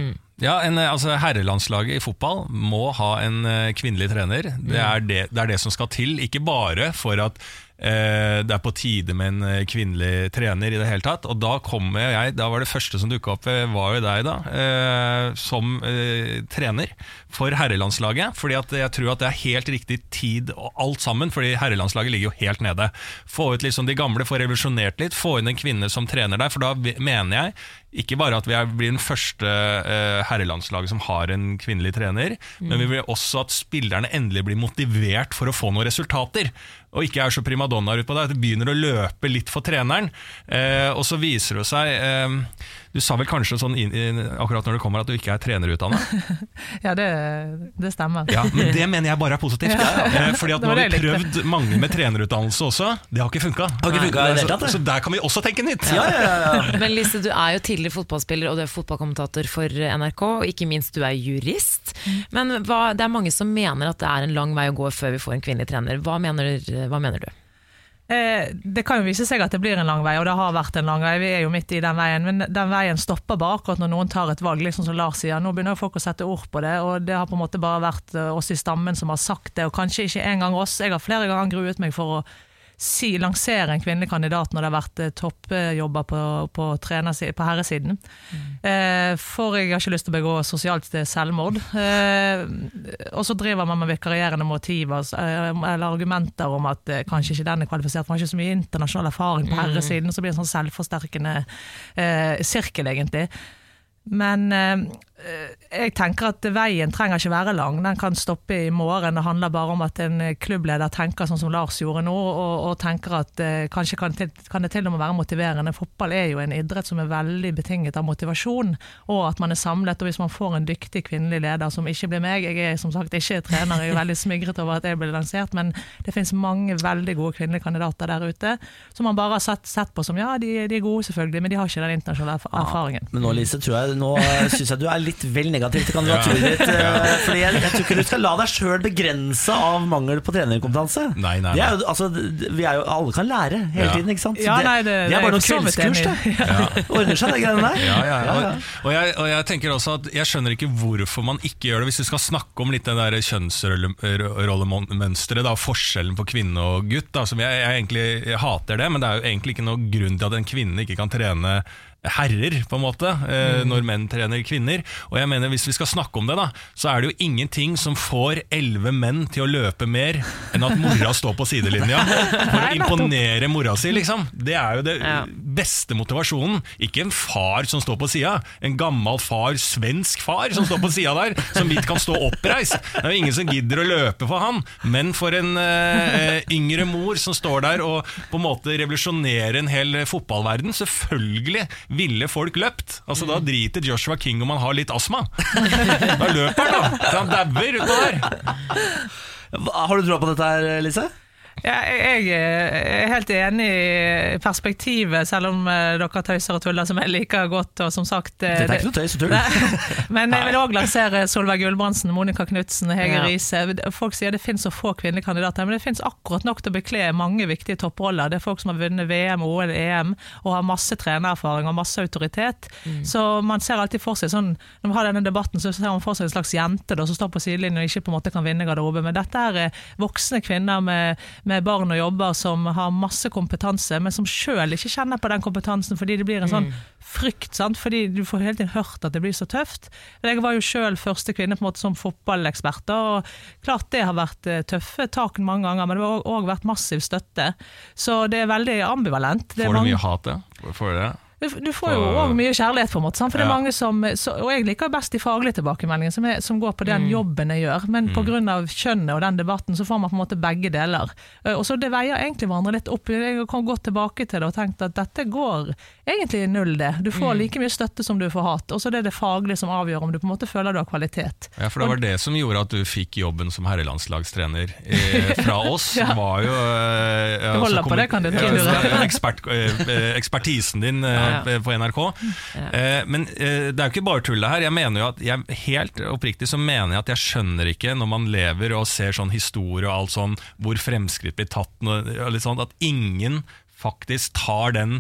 ja en, eh, altså Herrelandslaget i fotball må ha en eh, kvinnelig trener. Det er det, det er det som skal til. Ikke bare for at det er på tide med en eh, kvinnelig trener i det hele tatt. Og da kommer jeg, da var det første som dukka opp, eh, var jo deg, da. Eh, som eh, trener for herrelandslaget. Fordi at jeg tror at det er helt riktig tid og alt sammen, fordi herrelandslaget ligger jo helt nede. Få ut liksom de gamle, få revolusjonert litt, få inn en kvinne som trener der. For da mener jeg ikke bare at vi blir den første eh, herrelandslaget som har en kvinnelig trener, men vi vil også at spillerne endelig blir motivert for å få noen resultater. Og ikke er så primadonnaer utpå det begynner å løpe litt for treneren. Eh, og så viser det seg eh, Du sa vel kanskje sånn inn, inn, akkurat når du kommer at du ikke er trenerutdanna? (laughs) Ja, det, det stemmer. Ja, men det mener jeg bare er positivt. ja, (laughs) fordi at nå har vi prøvd mange med trenerutdannelse også. Det har ikke funka. Så, så der kan vi også tenke nytt. Ja, ja, ja, ja. (laughs) Men Lise, du er jo tidligere fotballspiller og du er fotballkommentator for NRK, og ikke minst du er jurist. Men hva, det er mange som mener at det er en lang vei å gå før vi får en kvinnelig trener. Hva mener, hva mener du? Eh, det kan jo vise seg at det blir en lang vei, og det har vært en lang vei. Vi er jo midt i den veien, men den veien stopper bare akkurat når noen tar et valg, liksom som Lars sier. Nå begynner folk å sette ord på det, og det har på en måte bare vært eh, oss i stammen som har sagt det, og kanskje ikke engang oss. Jeg har flere ganger gruet meg for å si, lansere en kvinnelig kandidat når det har vært eh, toppjobber på, på, på herresiden. Eh, for jeg har ikke lyst til å begå sosialt selvmord. Eh, og så driver man med vikarierende motiver eh, eller argumenter om at eh, kanskje ikke den er kvalifisert, man har ikke så mye internasjonal erfaring på herresiden. Så blir det en sånn selvforsterkende eh, sirkel, egentlig. Men eh, jeg tenker at veien trenger ikke være lang. Den kan stoppe i morgen. Det handler bare om at en klubbleder tenker sånn som Lars gjorde nå, og, og tenker at eh, kanskje kan, til, kan det til og med være motiverende. Fotball er jo en idrett som er veldig betinget av motivasjon, og at man er samlet. Og hvis man får en dyktig kvinnelig leder, som ikke blir meg Jeg er som sagt ikke trener, jeg er veldig smigret over at jeg ble lansert, men det finnes mange veldig gode kvinnelige kandidater der ute som man bare har sett, sett på som ja, de, de er gode selvfølgelig, men de har ikke den internasjonale erfaringen. erfaringen. Men nå Lise, tror jeg, nå syns jeg du er litt vel negativ til kandidaturet ditt. eh, Fordi jeg, jeg tror ikke du skal la deg sjøl begrense av mangel på trenerkompetanse. Nei, nei, er nei. jo, altså, vi er jo, alle kan lære hele Ja. tiden, ikke sant? Ja, nei, det- det det er bare noe noen kveldskurs, det. Ordner seg, det greiene der. Ja, ja, ja. Ja, ja. Og, jeg, og jeg tenker også at jeg skjønner ikke hvorfor man ikke gjør det. Hvis vi skal snakke om litt det kjønnsrollemønsteret, forskjellen på kvinne og gutt, da, som jeg, jeg egentlig jeg hater det, men det er jo egentlig ikke noe grunn til at en kvinne ikke kan trene herrer, på en måte, eh, når menn trener kvinner. Og jeg mener, hvis vi skal snakke om det, da, så er det jo ingenting som får elleve menn til å løpe mer enn at mora står på sidelinja (laughs) for å imponere mora si, liksom. Det er jo det beste motivasjonen. Ikke en far som står på sida. En gammel far, svensk far, som står på sida der, som vidt kan stå oppreist. Det er jo ingen som gidder å løpe for han, men for en eh, yngre mor som står der og på en måte revolusjonerer en hel fotballverden. Selvfølgelig ville folk løpt. Altså Da driter Joshua King om han har litt astma. Da løper han, da. Så han dauer utpå der. Har du troa på dette her, Lise? Ja, jeg jeg er helt enig i perspektivet, selv om eh, dere tøyser og tuller som jeg liker godt. Og som sagt Det er ikke noe tøys og tull. (laughs) Men jeg vil òg lansere Solveig Gulbrandsen, Monica Knutsen, Hege Ja. Riise. Folk sier det finnes så få kvinnelige kandidater, men det finnes akkurat nok til å bekle mange viktige topproller. Det er folk som har vunnet VM, OL, EM og har masse trenererfaring og masse autoritet. Så man ser alltid for seg sånn Når vi har denne debatten, så ser man for seg en slags jente da, som står på sidelinjen og ikke på en måte kan vinne garderobe. Men dette er eh, voksne kvinner med, med barn og jobber som har masse kompetanse, men som sjøl ikke kjenner på den kompetansen fordi det blir en sånn frykt. Sant? Fordi du får hele tiden hørt at det blir så tøft. Jeg var jo sjøl første kvinne på en måte som fotballekspert, og klart det har vært eh, tøffe tak mange ganger, men det har òg vært massiv støtte. Så det er veldig ambivalent. Det Får du mange- mye hat, ja? Får du det? Du, får jo òg mye kjærlighet, på en måte. For det er mange som, og jeg liker best de faglige tilbakemeldingene, som, er, som går på den jobben jeg gjør. Men pga. kjønnet og den debatten, så får man på en måte begge deler. Eh, Og så Det veier egentlig hverandre litt opp. Jeg kan gå tilbake til det og tenkt at dette går egentlig i null, det. Du får like mye støtte som du får hat. Og så er det faglige som avgjør om du på en måte føler du har kvalitet. Ja, for det var det som gjorde at du fikk jobben som herrelandslagstrener eh, (laughs) fra oss. Ja. var jo eh, Du holder på det, kan du tro. Ja, ekspert, eh, ekspertisen din eh, Ja. på NRK. Eh, men eh, det er jo ikke bare tull det her. Jeg mener jo at jeg, Helt oppriktig så mener jeg at jeg skjønner ikke, når man lever og ser sånn historie og alt sånn, hvor fremskritt blir tatt, og litt sånn, at ingen faktisk tar den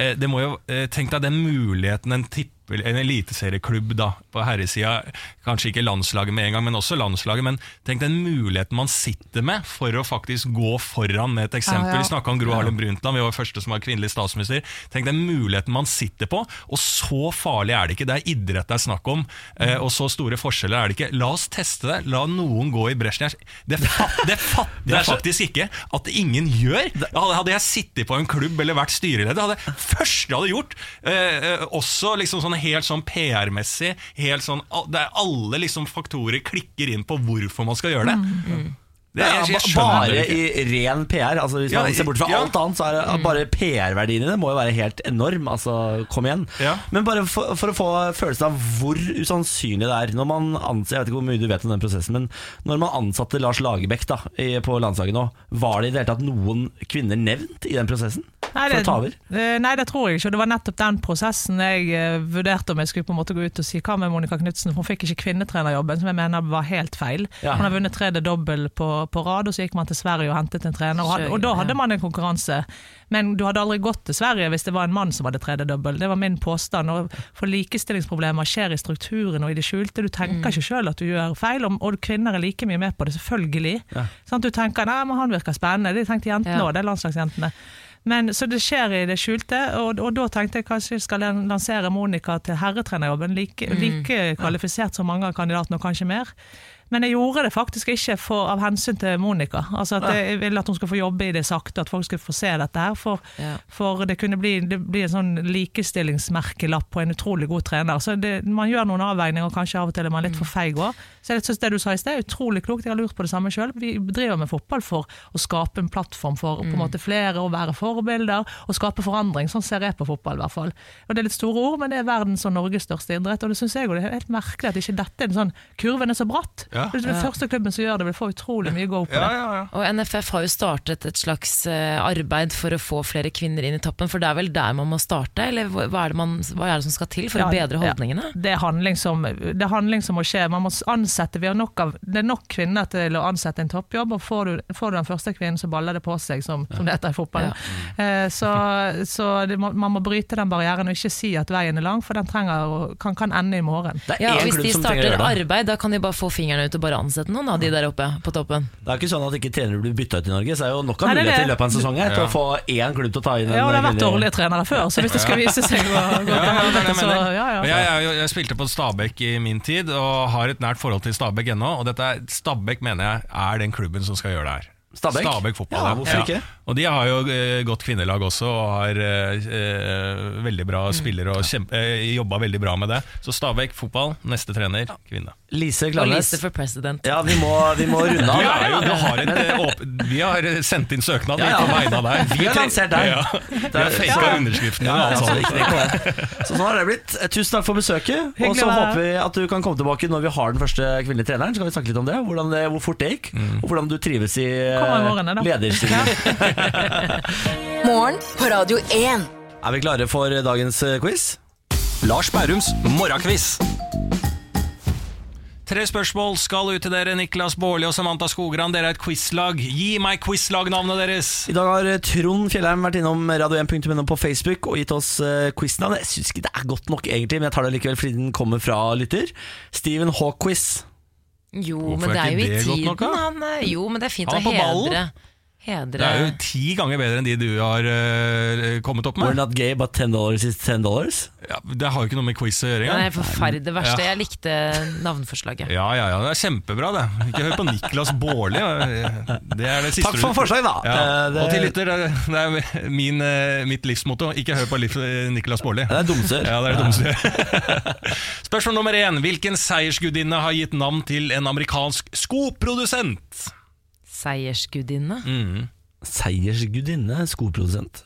eh, det må jo, eh, Tenk deg den muligheten en tipp en eliteserieklubb da, på herresida, kanskje ikke landslaget med en gang, men også landslaget, men tenk den muligheten man sitter med for å faktisk gå foran med et eksempel. Ja, ja. Vi snakka om Gro Harlem Brundtland, vi var første som var kvinnelig statsminister. Tenk den muligheten man sitter på, og så farlig er det ikke. Det er idrett det er snakk om, eh, og så store forskjeller er det ikke. La oss teste det, la noen gå i bresjen. Det, fat, (laughs) det fatter er jeg faktisk ikke at ingen gjør. Hadde, jeg sittet på en klubb eller vært styreleder, hadde det første jeg hadde gjort, eh, eh, også liksom sånn helt sånn PR-messig, helt sånn, alle liksom faktorer klikker inn på hvorfor man skal gjøre det. Det er, jeg, jeg bare det i ren PR. Altså Hvis Ja, man ser bort fra ja. alt annet, så er det bare PR-verdien i det må jo være helt enorm. Altså, kom igjen. Ja. Men bare for, for å få følelsen av hvor usannsynlig det er når man anser, Jeg vet ikke hvor mye du vet om den prosessen, men når man ansatte Lars Lagerbäck da, i, på landslaget nå, var det i det hele tatt noen kvinner nevnt i den prosessen? Nei, eh, Nei, det tror jeg ikke. Det var nettopp den prosessen jeg eh, vurderte om jeg skulle på en måte gå ut og si hva med Monica Knutsen, hun fikk ikke kvinnetrenerjobben, som jeg mener var helt feil. Ja. Hun har vunnet tredje dobbel på, på rad, og så gikk man til Sverige og hentet en trener. Og, hadde, og da hadde man en konkurranse. Men du hadde aldri gått til Sverige hvis det var en mann som hadde tredje dobbel. Det var min påstand. Og for likestillingsproblemer skjer i strukturen og i det skjulte. Du tenker ikke sjøl at du gjør feil, og, og kvinner er like mye med på det, selvfølgelig. Sant? Du tenker nei, men han virker spennende. Det tenkte jentene Ja. det er landslagsjentene. Men, så det skjer i det skjulte, og, og da tenkte jeg kanskje skal jeg lansere Monica til herretrenerjobben. Like, like kvalifisert som mange av kandidatene, og kanskje mer. Men jeg gjorde det faktisk ikke for, av hensyn til Monica. Altså at Jeg ville at hun skulle få jobbe i det sakte, at folk skulle få se dette her. For, Ja. for det kunne bli, det bli en sånn likestillingsmerkelapp på en utrolig god trener. Så det, Man gjør noen avveininger, og kanskje av og til er man litt for feig òg. Så jeg synes det du sa i sted, er utrolig klokt. Jeg har lurt på det samme sjøl. Vi driver med fotball for å skape en plattform for på en måte flere å være forbilder, og skape forandring. Sånn ser jeg på fotball, i hvert fall. Og Det er litt store ord, men det er verdens og Norges største idrett. Og det synes jeg det er helt merkelig at ikke dette er en sånn Kurven er så bratt. Ja. Det er den første klubben som gjør det, vil få utrolig mye go på Ja, det. ja, ja. Og NFF har jo startet et slags eh, arbeid for å få flere kvinner inn i toppen, for det er vel der man må starte? Eller hva er det, man, hva er det som skal til for Ja, å bedre ja. holdningene? Det er handling som, det er handling som må skje. Man må ansette, vi har nok av, det er nok kvinner til å ansette en toppjobb, og får du, får du den første kvinnen, så baller det på seg, som, som det heter i fotballen. Så så det må, man må bryte den barrieren og ikke si at veien er lang, for den trenger, kan, kan ende i morgen. Det er Ja, og Hvis de starter arbeid, da kan de bare få fingrene ut og bare ansette noen av de der oppe på toppen. Det er ikke sånn at ikke trenere blir bytta ut i Norge, så er jo nok av er muligheter i løpet av en sesong her til å få én klubb til å ta inn en Ja, og det har vært dårlige trenere før, så hvis det skal vise seg å gå Ja, ja, jeg ja, ja. Spilte på Stabæk i min tid, og har et nært forhold til Stabæk ennå. Og dette er, Stabæk mener jeg er den klubben som skal gjøre det her. Stabæk? fotball. Ja, hvorfor ikke? Og de har jo eh, godt kvinnelag også, og har eh, eh, veldig bra spillere og kjempe, eh, jobba veldig bra med det. Så Stabæk fotball, neste trener, kvinne. Lise Og Lise for president. Ja, vi må, vi må runde av. (laughs) Vi, er jo, har et, eh, vi har sendt inn søknad Ja, ja. på vegne av deg. Vi har lansert deg. Ja. Vi har faka underskriftene. Ja, altså. Så sånn har det blitt. Tusen takk for besøket. Og så håper vi at du kan komme tilbake når vi har den første kvinnelige treneren. Så kan vi snakke litt om det, hvordan det hvor fort det gikk, og hvordan du trives i lederstillingen. (laughs) (laughs) Morgen på Radio 1. Er vi klare for dagens eh, quiz? Lars Bærums morgenquiz. Tre spørsmål skal ut til dere, Niklas Baarli og Samantha Skogran. Dere er et quizlag. Gi meg quizlagnavnet deres! I dag har eh, Trond Fjellheim vært innom radio1.no på Facebook og gitt oss uh, quiznavn. Jeg syns ikke det er godt nok, egentlig, men jeg tar det likevel fordi den kommer fra lytter. Steven Hawk-quiz. Jo, Hvorfor men det er er jo i tiden. nok. Han, eh, jo, men det er fint Han å er på ballen. hedre. Hedre. Det er jo ti ganger bedre enn de du har uh, kommet opp med. We're not gay, but ten dollars is ten dollars. Ja, det har jo ikke noe med quiz å gjøre Det er forferdelig det verste. Ja. Jeg likte navnforslaget. Ja, ja, ja, det er kjempebra, det. Ikke hør på Niklas Baarli. Det er det siste Takk for forslaget, da. Ja. Eh, det- Og til lytter, det er- min, eh, mitt livsmotto. Ikke hør på liv, Niklas Baarli. Det er dumser. Ja, det er dumser. (laughs) Spørsmål nummer én. Hvilken seiersgudinne har gitt navn til en amerikansk skoprodusent? Seiersgudinne. Mm. Seiersgudinne, skoprodusent.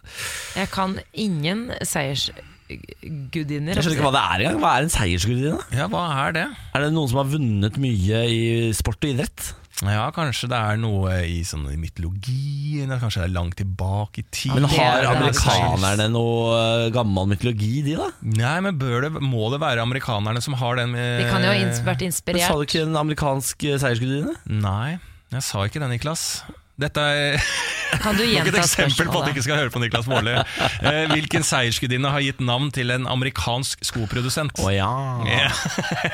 Jeg kan ingen seiersgudinner. Jeg skjønner ikke hva det er engang. Hva er en seiersgudinne? Ja, hva er det? Er det noen som har vunnet mye i sport og idrett? Ja, Kanskje det er noe i sånn mytologien, eller kanskje det er langt tilbake i tid. Men har er- er amerikanerne noe eh, gammel mytologi, de da? Nei, men bør det, må det være amerikanerne som har den eh, De kan jo ha vært inspirert. Men Sa du ikke en amerikansk eh, seiersgudinne? Nei, jeg sa ikke det, Niklas. Dette er Kan du (laughs) nok et eksempel på at du ikke skal høre på Niklas Baarli. Eh, hvilken seiersgudinne har gitt navn til en amerikansk skoprodusent? Å ja. Ja. (laughs)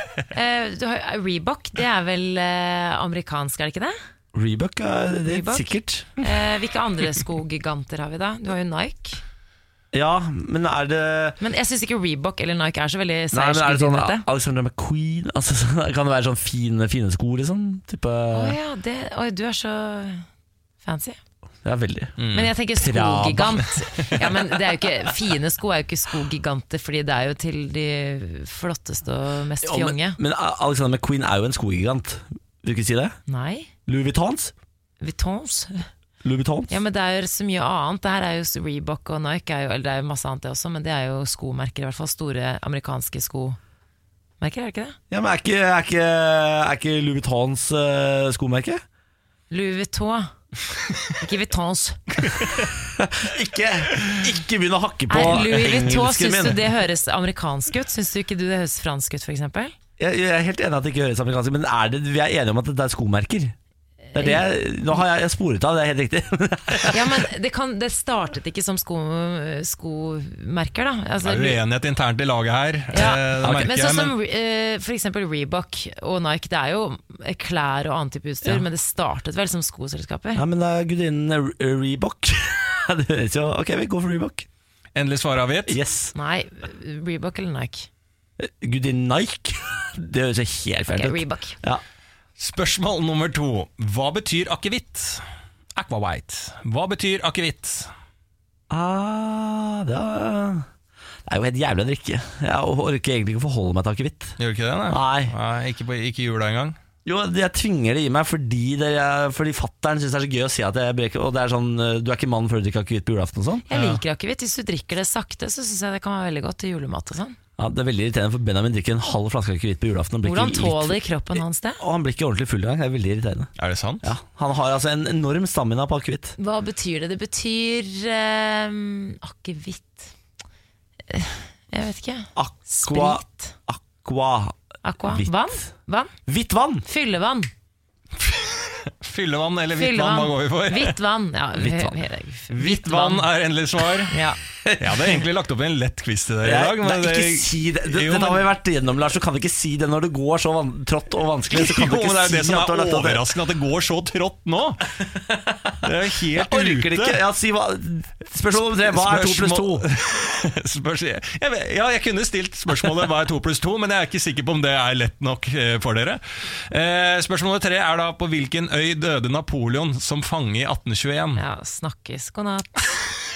(laughs) Eh, Reebok, det er vel eh, amerikansk, er det ikke det? Reebok det er Reebok? sikkert. Eh, hvilke andre skogiganter har vi da? Du har jo Nike. Ja, men er det Men jeg syns ikke Reebok eller Nike er så veldig Nei, men er det sånn. Alexander McQueen? Altså, (laughs) kan det være sånn fine, fine sko, liksom? Type Å ja, det, oi, du er så fancy. Ja, veldig. Men jeg tenker skogigant. Ja, men det er jo ikke, fine sko er jo ikke skogiganter, fordi det er jo til de flotteste og mest Ja, men, fjonge. men Alexander McQueen er jo en skogigant. Vil du ikke si det? Nei. Louis Vuittons? Vuittons. Louis? Ja, men det er jo så mye annet. Det her er jo Reebok og Nike, jo, eller det er jo masse annet det også, men det er jo skomerker, i hvert fall store amerikanske skomerker, er det ikke det? Ja, men er ikke, er ikke, er ikke Louis Vuittons uh, skomerke? Louis Vuitton. Ikke Vuittons. (laughs) Ikke, ikke begynn å hakke på Er Louis Vuitton, engelsken syns du det høres amerikansk ut? Syns du ikke du det høres fransk ut, f.eks.? Jeg, jeg er helt enig at det ikke høres amerikansk ut, men er det, vi er enige om at det er skomerker. Det er det jeg, nå har jeg, jeg sporet av, det er helt riktig. (laughs) Ja, men det, kan, det startet ikke som sko, skomerker, da. Altså, Det er uenighet internt i laget her. Ja, eh, okay. men sånn som eh, for eksempel Reebok og Nike, det er jo klær og annen type utstyr, Ja. men det startet vel som skoselskaper? Ja, men det er gudinnen Reebok. (laughs) det høres jo Ok, vi går for Reebok. Endelig svar avgitt. Yes. Nei, Reebok eller Nike? Gudinnen Nike. (laughs) Det høres jo helt feil ut. Reebok. Ja. Spørsmål nummer to. Hva betyr akevitt? Aqua white. Hva betyr akevitt? Ah, det, er, det er jo helt jævlig å drikke. Jeg orker egentlig ikke å forholde meg til akevitt. Gjør du ikke det? Nei. Nei ikke, på, ikke jula engang. Jo, jeg tvinger det i meg fordi, det fordi fattern syns det er så gøy å si at jeg breker Og det er sånn, eh, du er ikke mann før du drikker akevitt på julaften og sånn. Jeg liker akevitt. Hvis du drikker det sakte, så syns jeg det kan være veldig godt til julemat og sånn. Ja, Det er veldig irriterende, for Benjamin drikker en halv flaske akevitt på julaften. og blir Hvordan tåler litt- tåler kroppen hans det? Og han blir ikke ordentlig full engang. Det er veldig irriterende. Er det sant? Ja, Han har altså en enorm stamina på akevitt. Hva betyr det? Det betyr um, akevitt Eh, Jeg vet ikke. Aqua Sprit. Aqua Aqua. Hvitt. Vann? Vann? Hvitt vann! Fyllevann. (laughs) Fyllevann eller hvitt vann, hva går vi for? Hvitt vann. Ja, (laughs) Hvitt vann. Hvitt vann er endelig svar. (laughs) Ja. (laughs) Jeg hadde egentlig lagt opp en lett quiz til dere i dag. nei, det, ikke si det. det Jo, Dette har vi vært igjennom, Lars. Du kan ikke si det når det går så van trått og vanskelig. Så kan Jo, ikke men det er si det som er overraskende, at det går så trått nå. Det er jo Jeg ute. ikke. Ja, si hva. Spørsmål nummer tre. Hva er to pluss to? Ja, jeg kunne stilt spørsmålet hva er to pluss to, men jeg er ikke sikker på om det er lett nok eh, for dere. Spørsmålet spørsmål nummer tre er da på hvilken øy døde Napoleon som fange i 1821? ja, snakkes. God natt.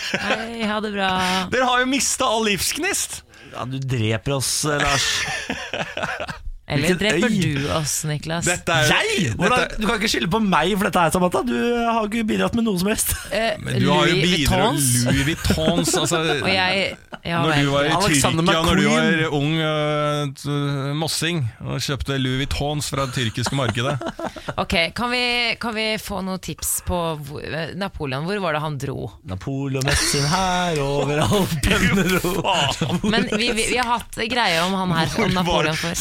Hei, ha det bra. Dere har jo mista all livsgnist! Ja, du dreper oss, eh, Lars. (laughs) Eller Hvilken dreper øy? du oss, Niklas? Dette er, Jeg? Hvordan, Dette, du kan ikke skylde på meg for dette her, Samantha. Du har ikke bidratt med noe som helst. Eh, (laughs) men du har jo bidratt. Louis Vuittons altså, Og jeg ja, Når du var i Alexander Tyrkia når du McQueen. var ung uh, mossing og kjøpte Louis Vuittons fra det tyrkiske markedet. (laughs) Ok, kan vi, kan vi få noen tips på hvor, eh, Napoleon? Hvor var det han dro? Napoleon med sin hær over Alpene (laughs) ro. Men vi, vi, vi har hatt greie om han her, om Napoleon før.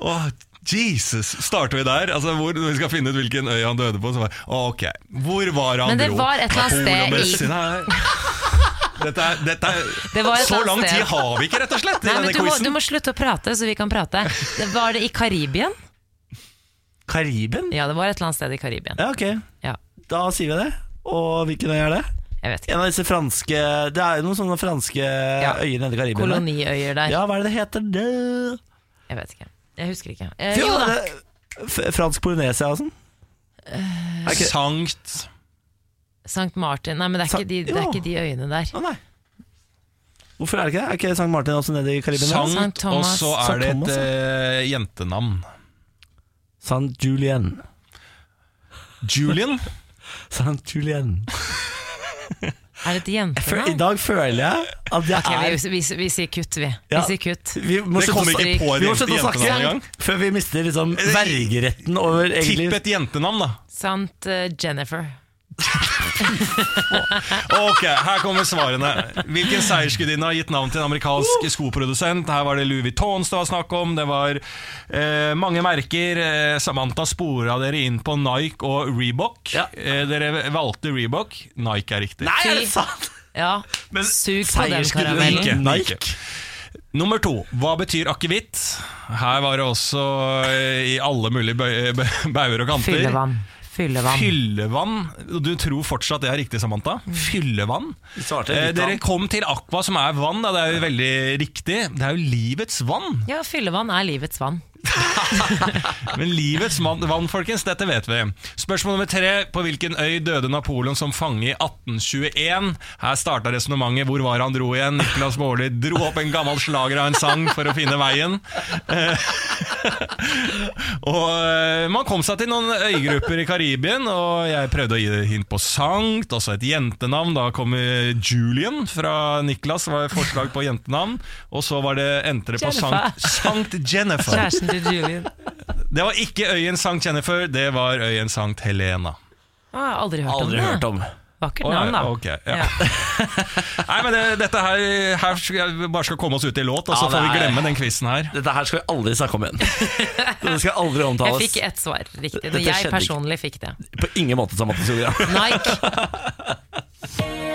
Åh, Jesus! Starter vi der? Altså, hvor Vi skal finne ut hvilken øy han døde på. Så bare, ok, Hvor var han Men det dro? var et eller annet sted i-. (laughs) Dette er, dette er, Det var så lang sted. tid har vi ikke, rett og slett, i denne du må, du må slutte å prate, så vi kan prate. Det var det i Karibien? Karibien? Ja, det var et eller annet sted i Karibien. Ja, ok. Ja, Da sier vi det. Og hvilken øy er det? jeg vet ikke. En av disse franske Det er jo noen sånne franske øyer nede i Karibien. Koloniøyer der. Ja, hva er det det heter? Det? Jeg vet ikke. Jeg husker ikke. Eh, Jo, da. F- Fransk Polynesia og sånn? Er ikke- Sankt Sankt Martin. Nei, men det er, Sa- ikke de, det er ikke de øyene der. Å nei. Hvorfor er det ikke det? Er ikke Sankt Martin også nede i Karibien? Sankt, Sankt og Thomas. så er Sankt det et Thomas, eh, jentenavn. Sankt Julien. Julian? (laughs) Sankt Julien. (laughs) Er det et jentenavn? I dag føler jeg at jeg okay, er vi, vi, vi sier kutt, vi. Ja. Vi sier kutt. vi må slutte å snakke- engang. før vi mister liksom vergeretten over egentlig Tipp et jentenavn, da. Sant uh, Jennifer. Ok, her kommer svarene. Hvilken seiersgudinne har gitt navn til en amerikansk skoprodusent? Her var det Louis Vuittons det var snakk om. Det var eh, mange merker. Eh, Samantha spora dere inn på Nike og Reebok. Ja. Eh, dere valgte Reebok. Nike er riktig. Nei, er det sant? Ja, Men sug på den seiersgudinne karamellen. Nike. Nummer to. Hva betyr akevitt? Her var det også eh, i alle mulige bauger og kanter. Fyllevann. Fyllevann. Fyllevann. Du tror fortsatt det er riktig, Samantha? Fyllevann. Vi Eh, dere kom til Aqua, som er vann. Da. Det er jo veldig riktig. Det er jo livets vann. Ja, fyllevann er livets vann. (laughs) Men livets vann, folkens, dette vet vi. Spørsmål nummer tre. På hvilken øy døde Napoleon som fange i 1821? Her starta resonnementet. Hvor var han dro igjen? Niklas Baarli dro opp en gammel slager av en sang for å finne veien. (laughs) Og eh, Man kom seg til noen øygrupper i Karibien, og jeg prøvde å gi det hint på Sankt, også et jentenavn. Da kom eh, Julian fra Niklas, var et forslag på jentenavn. Og så var det endte det på. Sankt, Sankt Jennifer. Julian. Det var ikke øyen Sankt Jennifer, det var øyen Sankt Helena. Ah, aldri hørt Aldri om det. hørt om. Vakkert navn, da. ok, ja. Ja. (laughs) Nei, men det, dette her, her skal jeg bare skal komme oss ut i låt, og så Ja, får vi er- glemme den quizen her. Dette her skal vi aldri snakke om igjen. (laughs) Dette skal aldri Jeg omtales. fikk ett svar riktig. Dette Jeg skjedde ikke. personlig fikk det. På ingen måte som Mattis gjorde. Nike.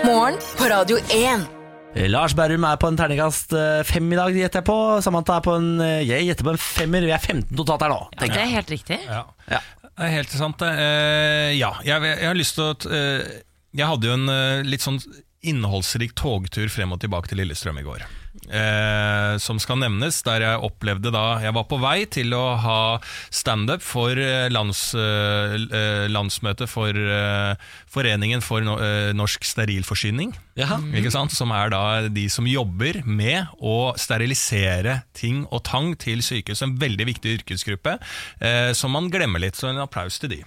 Morgen på Radio 1. Lars Berrum er på en terningkast eh, fem i dag, gjetter jeg på. Samantha er på en eh, Jeg gjetter på en femmer. Vi er 15 totalt her nå. Det er helt riktig. Ja. Ja. Det er helt sant, det. Uh, ja, jeg, jeg har lyst til å eh, Jeg hadde jo en uh, litt sånn innholdsrik togtur frem og tilbake til Lillestrøm i går. Eh, som skal nevnes, der jeg opplevde da Jeg var på vei til å ha standup for eh, lands, eh, eh, landsmøtet for eh, Foreningen for no, eh, norsk sterilforsyning. Ikke sant? Som er da de som jobber med å sterilisere ting og tang til sykehus. En veldig viktig yrkesgruppe eh, som man glemmer litt, så en applaus til de.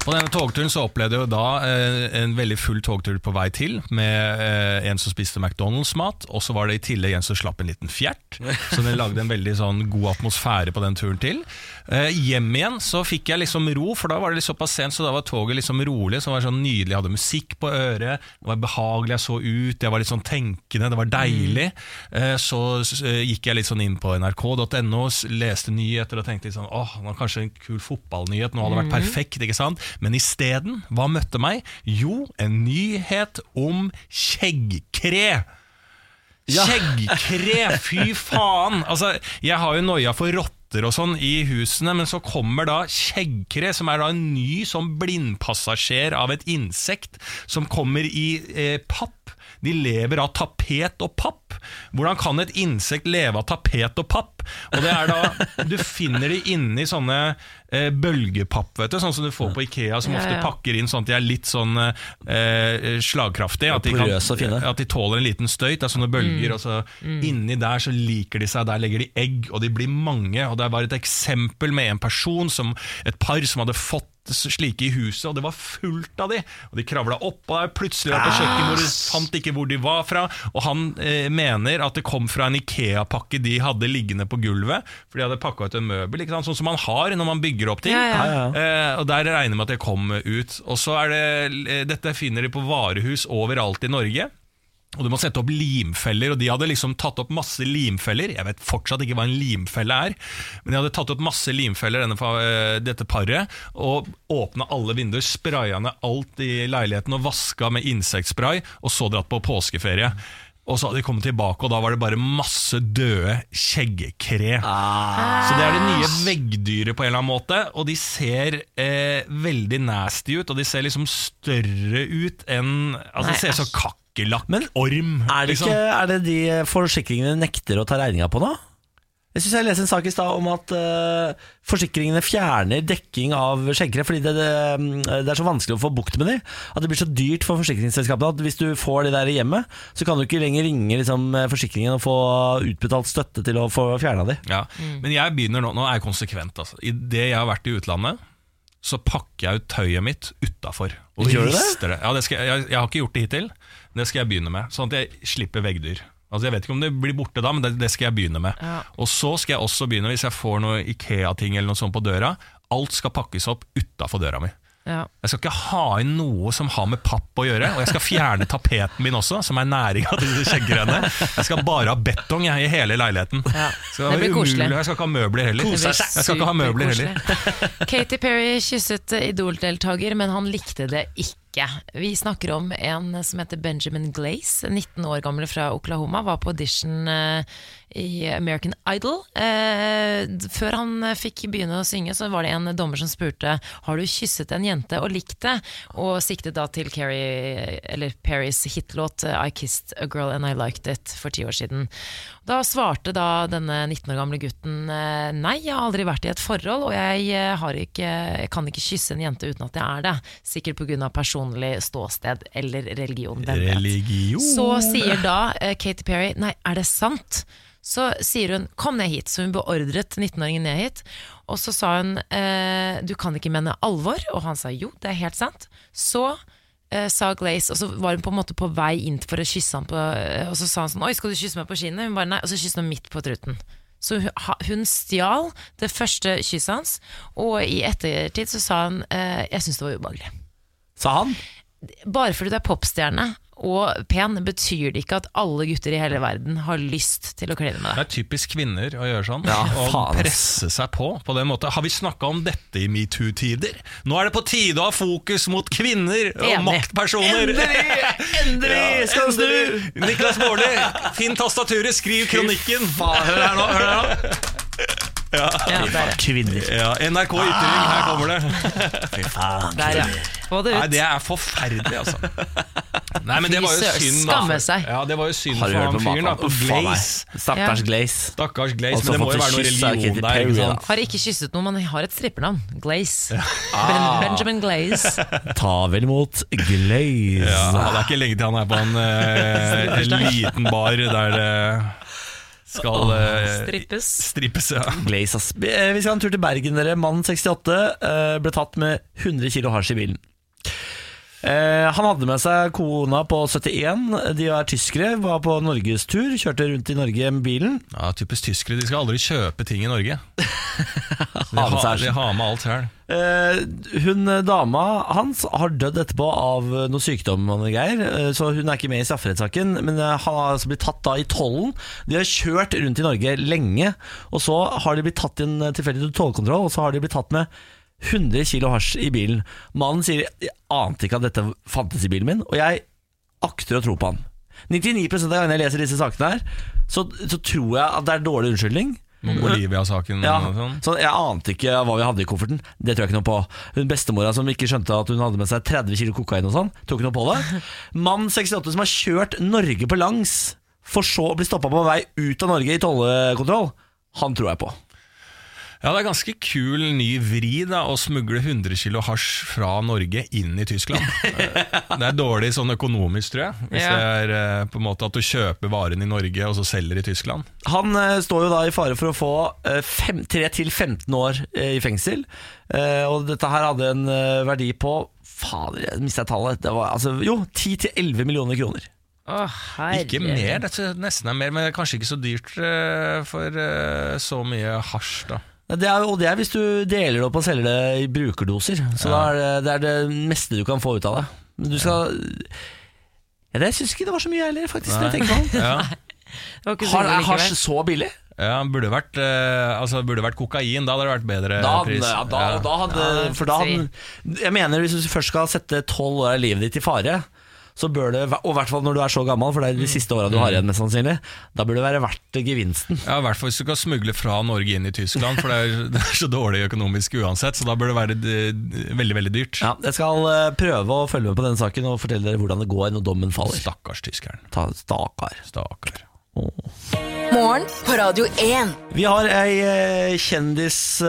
På denne togturen så opplevde jeg da eh, en veldig full togtur på vei til, med eh, en som spiste McDonald's-mat, og så var det i tillegg en som slapp en liten fjert. (laughs) Så den lagde en veldig sånn god atmosfære på den turen til. Eh, hjem igjen så fikk jeg liksom ro, for da var det litt såpass sent, så da var toget liksom rolig, så det var sånn nydelig. Jeg hadde musikk på øret, det var behagelig, jeg så ut, jeg var litt sånn tenkende, det var deilig. Eh, så eh, gikk jeg litt sånn inn på nrk.no, leste nyheter og tenkte litt sånn, åh, det var kanskje en kul fotballnyhet, nå hadde det vært perfekt, ikke sant? Men isteden, hva møtte meg? Jo, en nyhet om skjeggkre. Skjeggkre, fy faen! Altså, jeg har jo noia for rotter og sånn i husene, men så kommer da kjeggkre, som er da en ny sånn blindpassasjer av et insekt, som kommer i eh, papp. De lever av tapet og papp. Hvordan kan et insekt leve av tapet og papp? Og det er da Du finner de inni sånne eh, bølgepapp, vet du, sånn som du får på Ikea, som Ja, ofte pakker inn sånn at de er litt sånn eh, slagkraftige. At de, kan, at de tåler en liten støyt. Det er sånne bølger, og så inni der så liker de seg. Der legger de egg, og de blir mange. Og det var et eksempel med en person, som, et par som hadde fått slike i huset, og det var fullt av de. Og de kravla opp, og plutselig var på kjøkkenbordet, fant ikke hvor de var fra. Og han eh, mener at det kom fra en Ikea-pakke de hadde liggende på gulvet, for de hadde pakka ut en møbel, ikke sant? sånn som man har når man bygger opp ting. Ja, ja. Eh, og der regner jeg med at det kom ut. Og så er det, eh, Dette finner de på varehus overalt i Norge. Og du må sette opp limfeller, og de hadde liksom tatt opp masse limfeller. Jeg vet fortsatt ikke hva en limfelle er, men de hadde tatt opp masse limfeller, denne, eh, dette paret, og åpna alle vinduer, spraya ned alt i leiligheten og vaska med insektspray, og så dratt på påskeferie. Og så hadde de kommet tilbake, og da var det bare masse døde skjeggkre. Så det er det nye veggdyret på en eller annen måte, og de ser eh, veldig nasty ut, og de ser liksom større ut enn Altså, Nei, de ser så æsj. kakerlakkorm. Er det, liksom. ikke, er det de forsikringene nekter å ta regninga på nå? Jeg synes jeg leste en sak i stad om at uh, forsikringene fjerner dekking av skjenkere fordi det, det, det er så vanskelig å få bukt med de. At det blir så dyrt for forsikringsselskapene at hvis du får de der i hjemmet, så kan du ikke lenger ringe liksom, forsikringen og få utbetalt støtte til å få fjerna de. Ja. Men jeg begynner nå Nå er jeg konsekvent. Altså. Idet jeg har vært i utlandet, så pakker jeg ut tøyet mitt utafor. Og Gjør du det? det. Ja, det skal, jeg, jeg, har ikke gjort det hittil, men det skal jeg begynne med. Sånn at jeg slipper veggdyr. Altså Jeg vet ikke om det blir borte da, men det, det skal jeg begynne med. Ja. Og så skal jeg også begynne, hvis jeg får noe Ikea-ting eller noe sånt på døra, alt skal pakkes opp utafor døra mi. Ja. Jeg skal ikke ha inn noe som har med papp å gjøre, og jeg skal fjerne tapeten min også, som er næringa til disse skjeggrenene. Jeg skal bare ha betong jeg, i hele leiligheten. Ja. Det blir koselig. Jeg skal ikke ha møbler heller. Jeg skal ikke ha møbler heller. (laughs) (laughs) Katy Perry kysset Idol-deltaker, men han likte det ikke. Vi snakker om en som heter Benjamin Glaze, 19 år gammel fra Oklahoma. Var på audition eh, i American Idol. Eh, før han fikk begynne å synge, så var det en dommer som spurte Har du kysset en jente og likt det, og siktet da til Carrie, eller Perrys hitlåt I Kissed a Girl and I Liked It for ti år siden. Da svarte da denne 19 år gamle gutten eh, nei, jeg har aldri vært i et forhold, og jeg, ikke, jeg kan ikke kysse en jente uten at jeg er det. Sikkert pga. Personlig ståsted eller religion. Religion. Så sier da uh, Katy Perry Nei, er det sant? Så sier hun 'kom ned hit', så hun beordret 19-åringen ned hit. Og så sa hun eh, 'du kan ikke mene alvor', og han sa 'jo, det er helt sant'. Så eh, sa Glaze, og så var hun på en måte på vei inn for å kysse ham på eh, Og så sa han sånn 'oi, skal du kysse meg på kinnet?' Hun bare nei, og så kysset hun midt på truten. Så hun, hun stjal det første kysset hans, og i ettertid så sa hun eh, 'jeg syns det var ubehagelig'. Sa han? bare fordi du er popstjerne og pen, betyr det ikke at alle gutter i hele verden har lyst til å kline med deg. Det er typisk kvinner å gjøre sånn. Ja, Å faen, presse seg på på den måten. Har vi snakka om dette i metoo-tider? Nå er det på tide å ha fokus mot kvinner og Enig. maktpersoner! Endelig (laughs) skal du snu! Niklas Baarli, finn tastaturet, skriv kronikken! Hør her nå, hør her nå. Ja, der, ja. Kvinner. Ja, NRK Ytring, her kommer det. Fy faen. der, ja. Få det Nei, det er forferdelig, altså. Nei, men det var jo Fy søren, synd, da. skamme seg. Ja, det var jo synd Har du for hørt han på fyren, da, maten? på Uff, faen meg. Glaze. Stakkars. Glaze. Stakkars Glaze, men det må fått jo være noe kyss av religion Katy der. Perry, Ikke sant? Har ikke kysset noen, men har et strippernavn. Glaze. Ben, Benjamin Glaze. Ta vel imot Glaze. Ja, det er ikke lenge til han er på en eh, liten bar der det skal eh, Strippes. strippes. Ja. Glazes. Eh, Vi skal ha en tur til Bergen, dere. Mannen 68 eh, ble tatt med 100 kilo hasj i bilen. Eh, han hadde med seg kona på 71. De er tyskere, var på norgestur. Kjørte rundt i Norge med bilen. ja, Typisk tyskere. De skal aldri kjøpe ting i Norge. (laughs) De Ha har, de har med alt sjøl. Eh, hun eh, dama hans har dødd etterpå av noe sykdom eh, så hun er ikke med i strafferettssaken. Men han har altså blitt tatt da i tollen. De har kjørt rundt i Norge lenge, og så har de blitt tatt i en tilfeldig tollkontroll, og så har de blitt tatt med 100 kilo hasj i bilen. Mannen sier 'jeg ante ikke at dette fantes i bilen min', og jeg akter å tro på han. 99 av gangene jeg leser disse sakene her, så, så tror jeg at det er dårlig unnskyldning. Olivia-saken Ja, sånn. så Jeg ante ikke hva vi hadde i kofferten. Det tror jeg ikke noe på. Hun Bestemora som ikke skjønte at hun hadde med seg 30 kilo kokain og sånn, tok ikke noe på det. Mann 68 som har kjørt Norge på langs, for så å bli stoppa på vei ut av Norge i tollekontroll. Han tror jeg på. Ja, Det er ganske kul ny vri da å smugle 100 kilo hasj fra Norge inn i Tyskland. (laughs) det er dårlig sånn økonomisk, tror jeg. Hvis Ja. det er eh, på en måte at du kjøper varen i Norge og så selger i Tyskland. Han eh, står jo da i fare for å få eh, 3-15 år eh, i fengsel. Eh, og dette her hadde en eh, verdi på Fader, jeg mistet tallet. Det var, altså, jo, 10-11 millioner kroner. Oh. Ikke mer, dette nesten er mer, men er kanskje ikke så dyrt for så mye hasj, da. Det er, og det er hvis du deler det opp og selger det i brukerdoser. Så da er det, det er det meste du kan få ut av det. Men du skal ja, Det syns ikke det var så mye heller, faktisk. når jeg tenker om. (laughs) Ja. Det Har, er hasj så billig? Ja, burde vært, eh, altså, burde vært kokain, da hadde det vært bedre Da, hadde- pris. ja, da, Ja. da hadde, Ja, for da hadde, Jeg mener hvis du først skal sette tolv år av livet ditt i fare, så bør det, og i hvert fall når du er så gammel, for det er de siste åra du har igjen, mest sannsynlig, da bør det være verdt gevinsten. Ja, I hvert fall hvis du kan smugle fra Norge inn i Tyskland, for det er, (laughs) det er så dårlig økonomisk uansett. Så da bør det være eh, veldig veldig dyrt. Ja, jeg skal eh, prøve å følge med på denne saken og fortelle dere hvordan det går når dommen faller. Stakkars tyskeren. Ta, stakar. Stakkar. Morgen på Radio 1. Vi har ei eh, kjendiskåt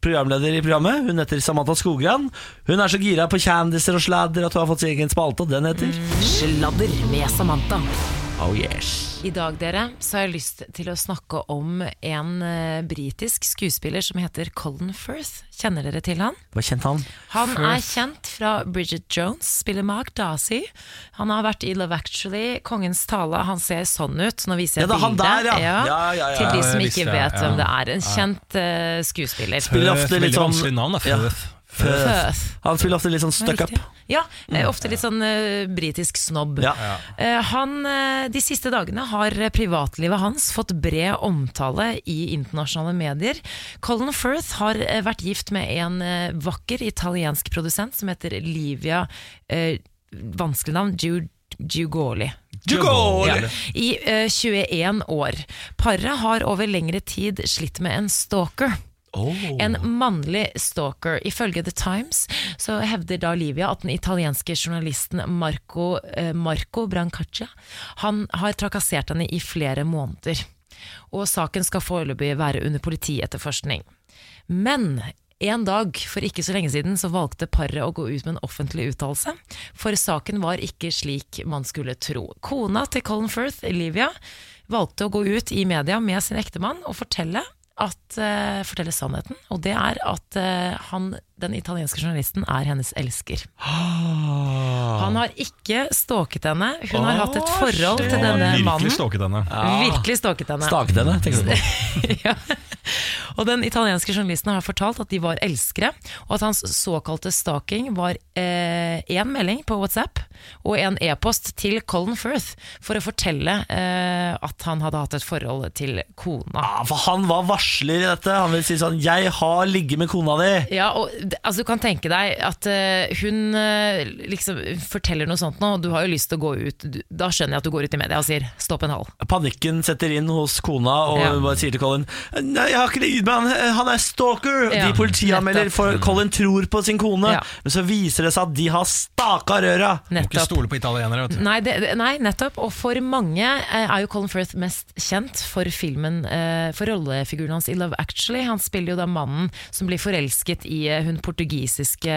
programleder i programmet. Hun heter Samantha Skogran. Hun er så gira på kjendiser og sladder at hun har fått sin egen spalte, og den heter Sladder med Samantha. Oh yes. I dag dere, så har jeg lyst til å snakke om en uh, britisk skuespiller som heter Colin Firth. Kjenner dere til han? Hva kjent han? Han er kjent fra Bridget Jones, spiller Mark Darcy. Han har vært i Love Actually, Kongens tale. Han ser sånn ut. Nå viser jeg Ja, det er han bildet. der, ja. Ja, ja, ja. Til de som ikke visste vet ja. hvem det er. En kjent uh, skuespiller. Spiller ofte litt Veldig sånn vanskelig navn, da. Ja. Firth. Firth. Han spiller ofte litt sånn stuck up. Ja, eh, ofte litt sånn uh, britisk snobb. Ja. Uh, han, uh, de siste dagene har privatlivet hans fått bred omtale i internasjonale medier. Colin Firth har vært gift med en vakker italiensk produsent som heter Livia Vanskelig navn. Giu- Giugoli. Ja, I eh, 21 år. Paret har over lengre tid slitt med en stalker. En mannlig stalker. Ifølge The Times så hevder da Livia at den italienske journalisten Marco, eh, Marco Brancaccia Han har trakassert henne i flere måneder. Og saken skal foreløpig være under politietterforskning. Men en dag for ikke så lenge siden så valgte paret å gå ut med en offentlig uttalelse, for saken var ikke slik man skulle tro. Kona til Colin Firth, Livia, valgte å gå ut i media med sin ektemann og fortelle, at, eh, fortelle sannheten, og det er at eh, han, den italienske journalisten er hennes elsker. Han har ikke stalket henne, hun har hatt et forhold til denne Virkelig mannen. stalket henne. Virkelig stalket henne. Staket henne, tenker du på. (laughs) ja. Og den italienske journalisten har fortalt at de var elskere, og at hans såkalte stalking var én melding på WhatsApp og en e-post til Colin Firth for å fortelle eh, at han hadde hatt et forhold til kona. Ja, for han var varsler i dette. Han vil si sånn 'Jeg har ligget med kona di'. Ja, og altså Du kan tenke deg at uh, hun uh, liksom forteller noe sånt nå, og du har jo lyst til å gå ut. Du, da skjønner jeg at du går ut i media og sier 'stopp en hal'. Panikken setter inn hos kona, og Ja. hun bare sier til Colin Nei, jeg har ikke ligget med han, han er stalker! Ja, de politianmelder, for Colin tror på sin kone. Ja. Men så viser det seg at de har staka røra! Nettopp. Må ikke stole på italienere, vet du. Nei, det, nei, nettopp. Og for mange eh, er jo Colin Firth mest kjent for filmen eh, For rollefiguren hans i Love Actually. Han spiller jo da mannen som blir forelsket i eh, hun portugisiske,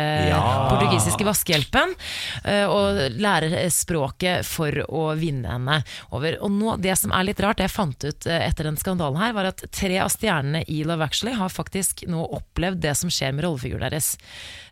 portugisiske vaskehjelpen. eh, og lærer språket for å vinne henne over. Og nå, det som er litt rart, det jeg fant ut eh, etter den skandalen her, var at tre av stjernene i Love Actually har faktisk nå opplevd det som skjer med rollefiguren deres.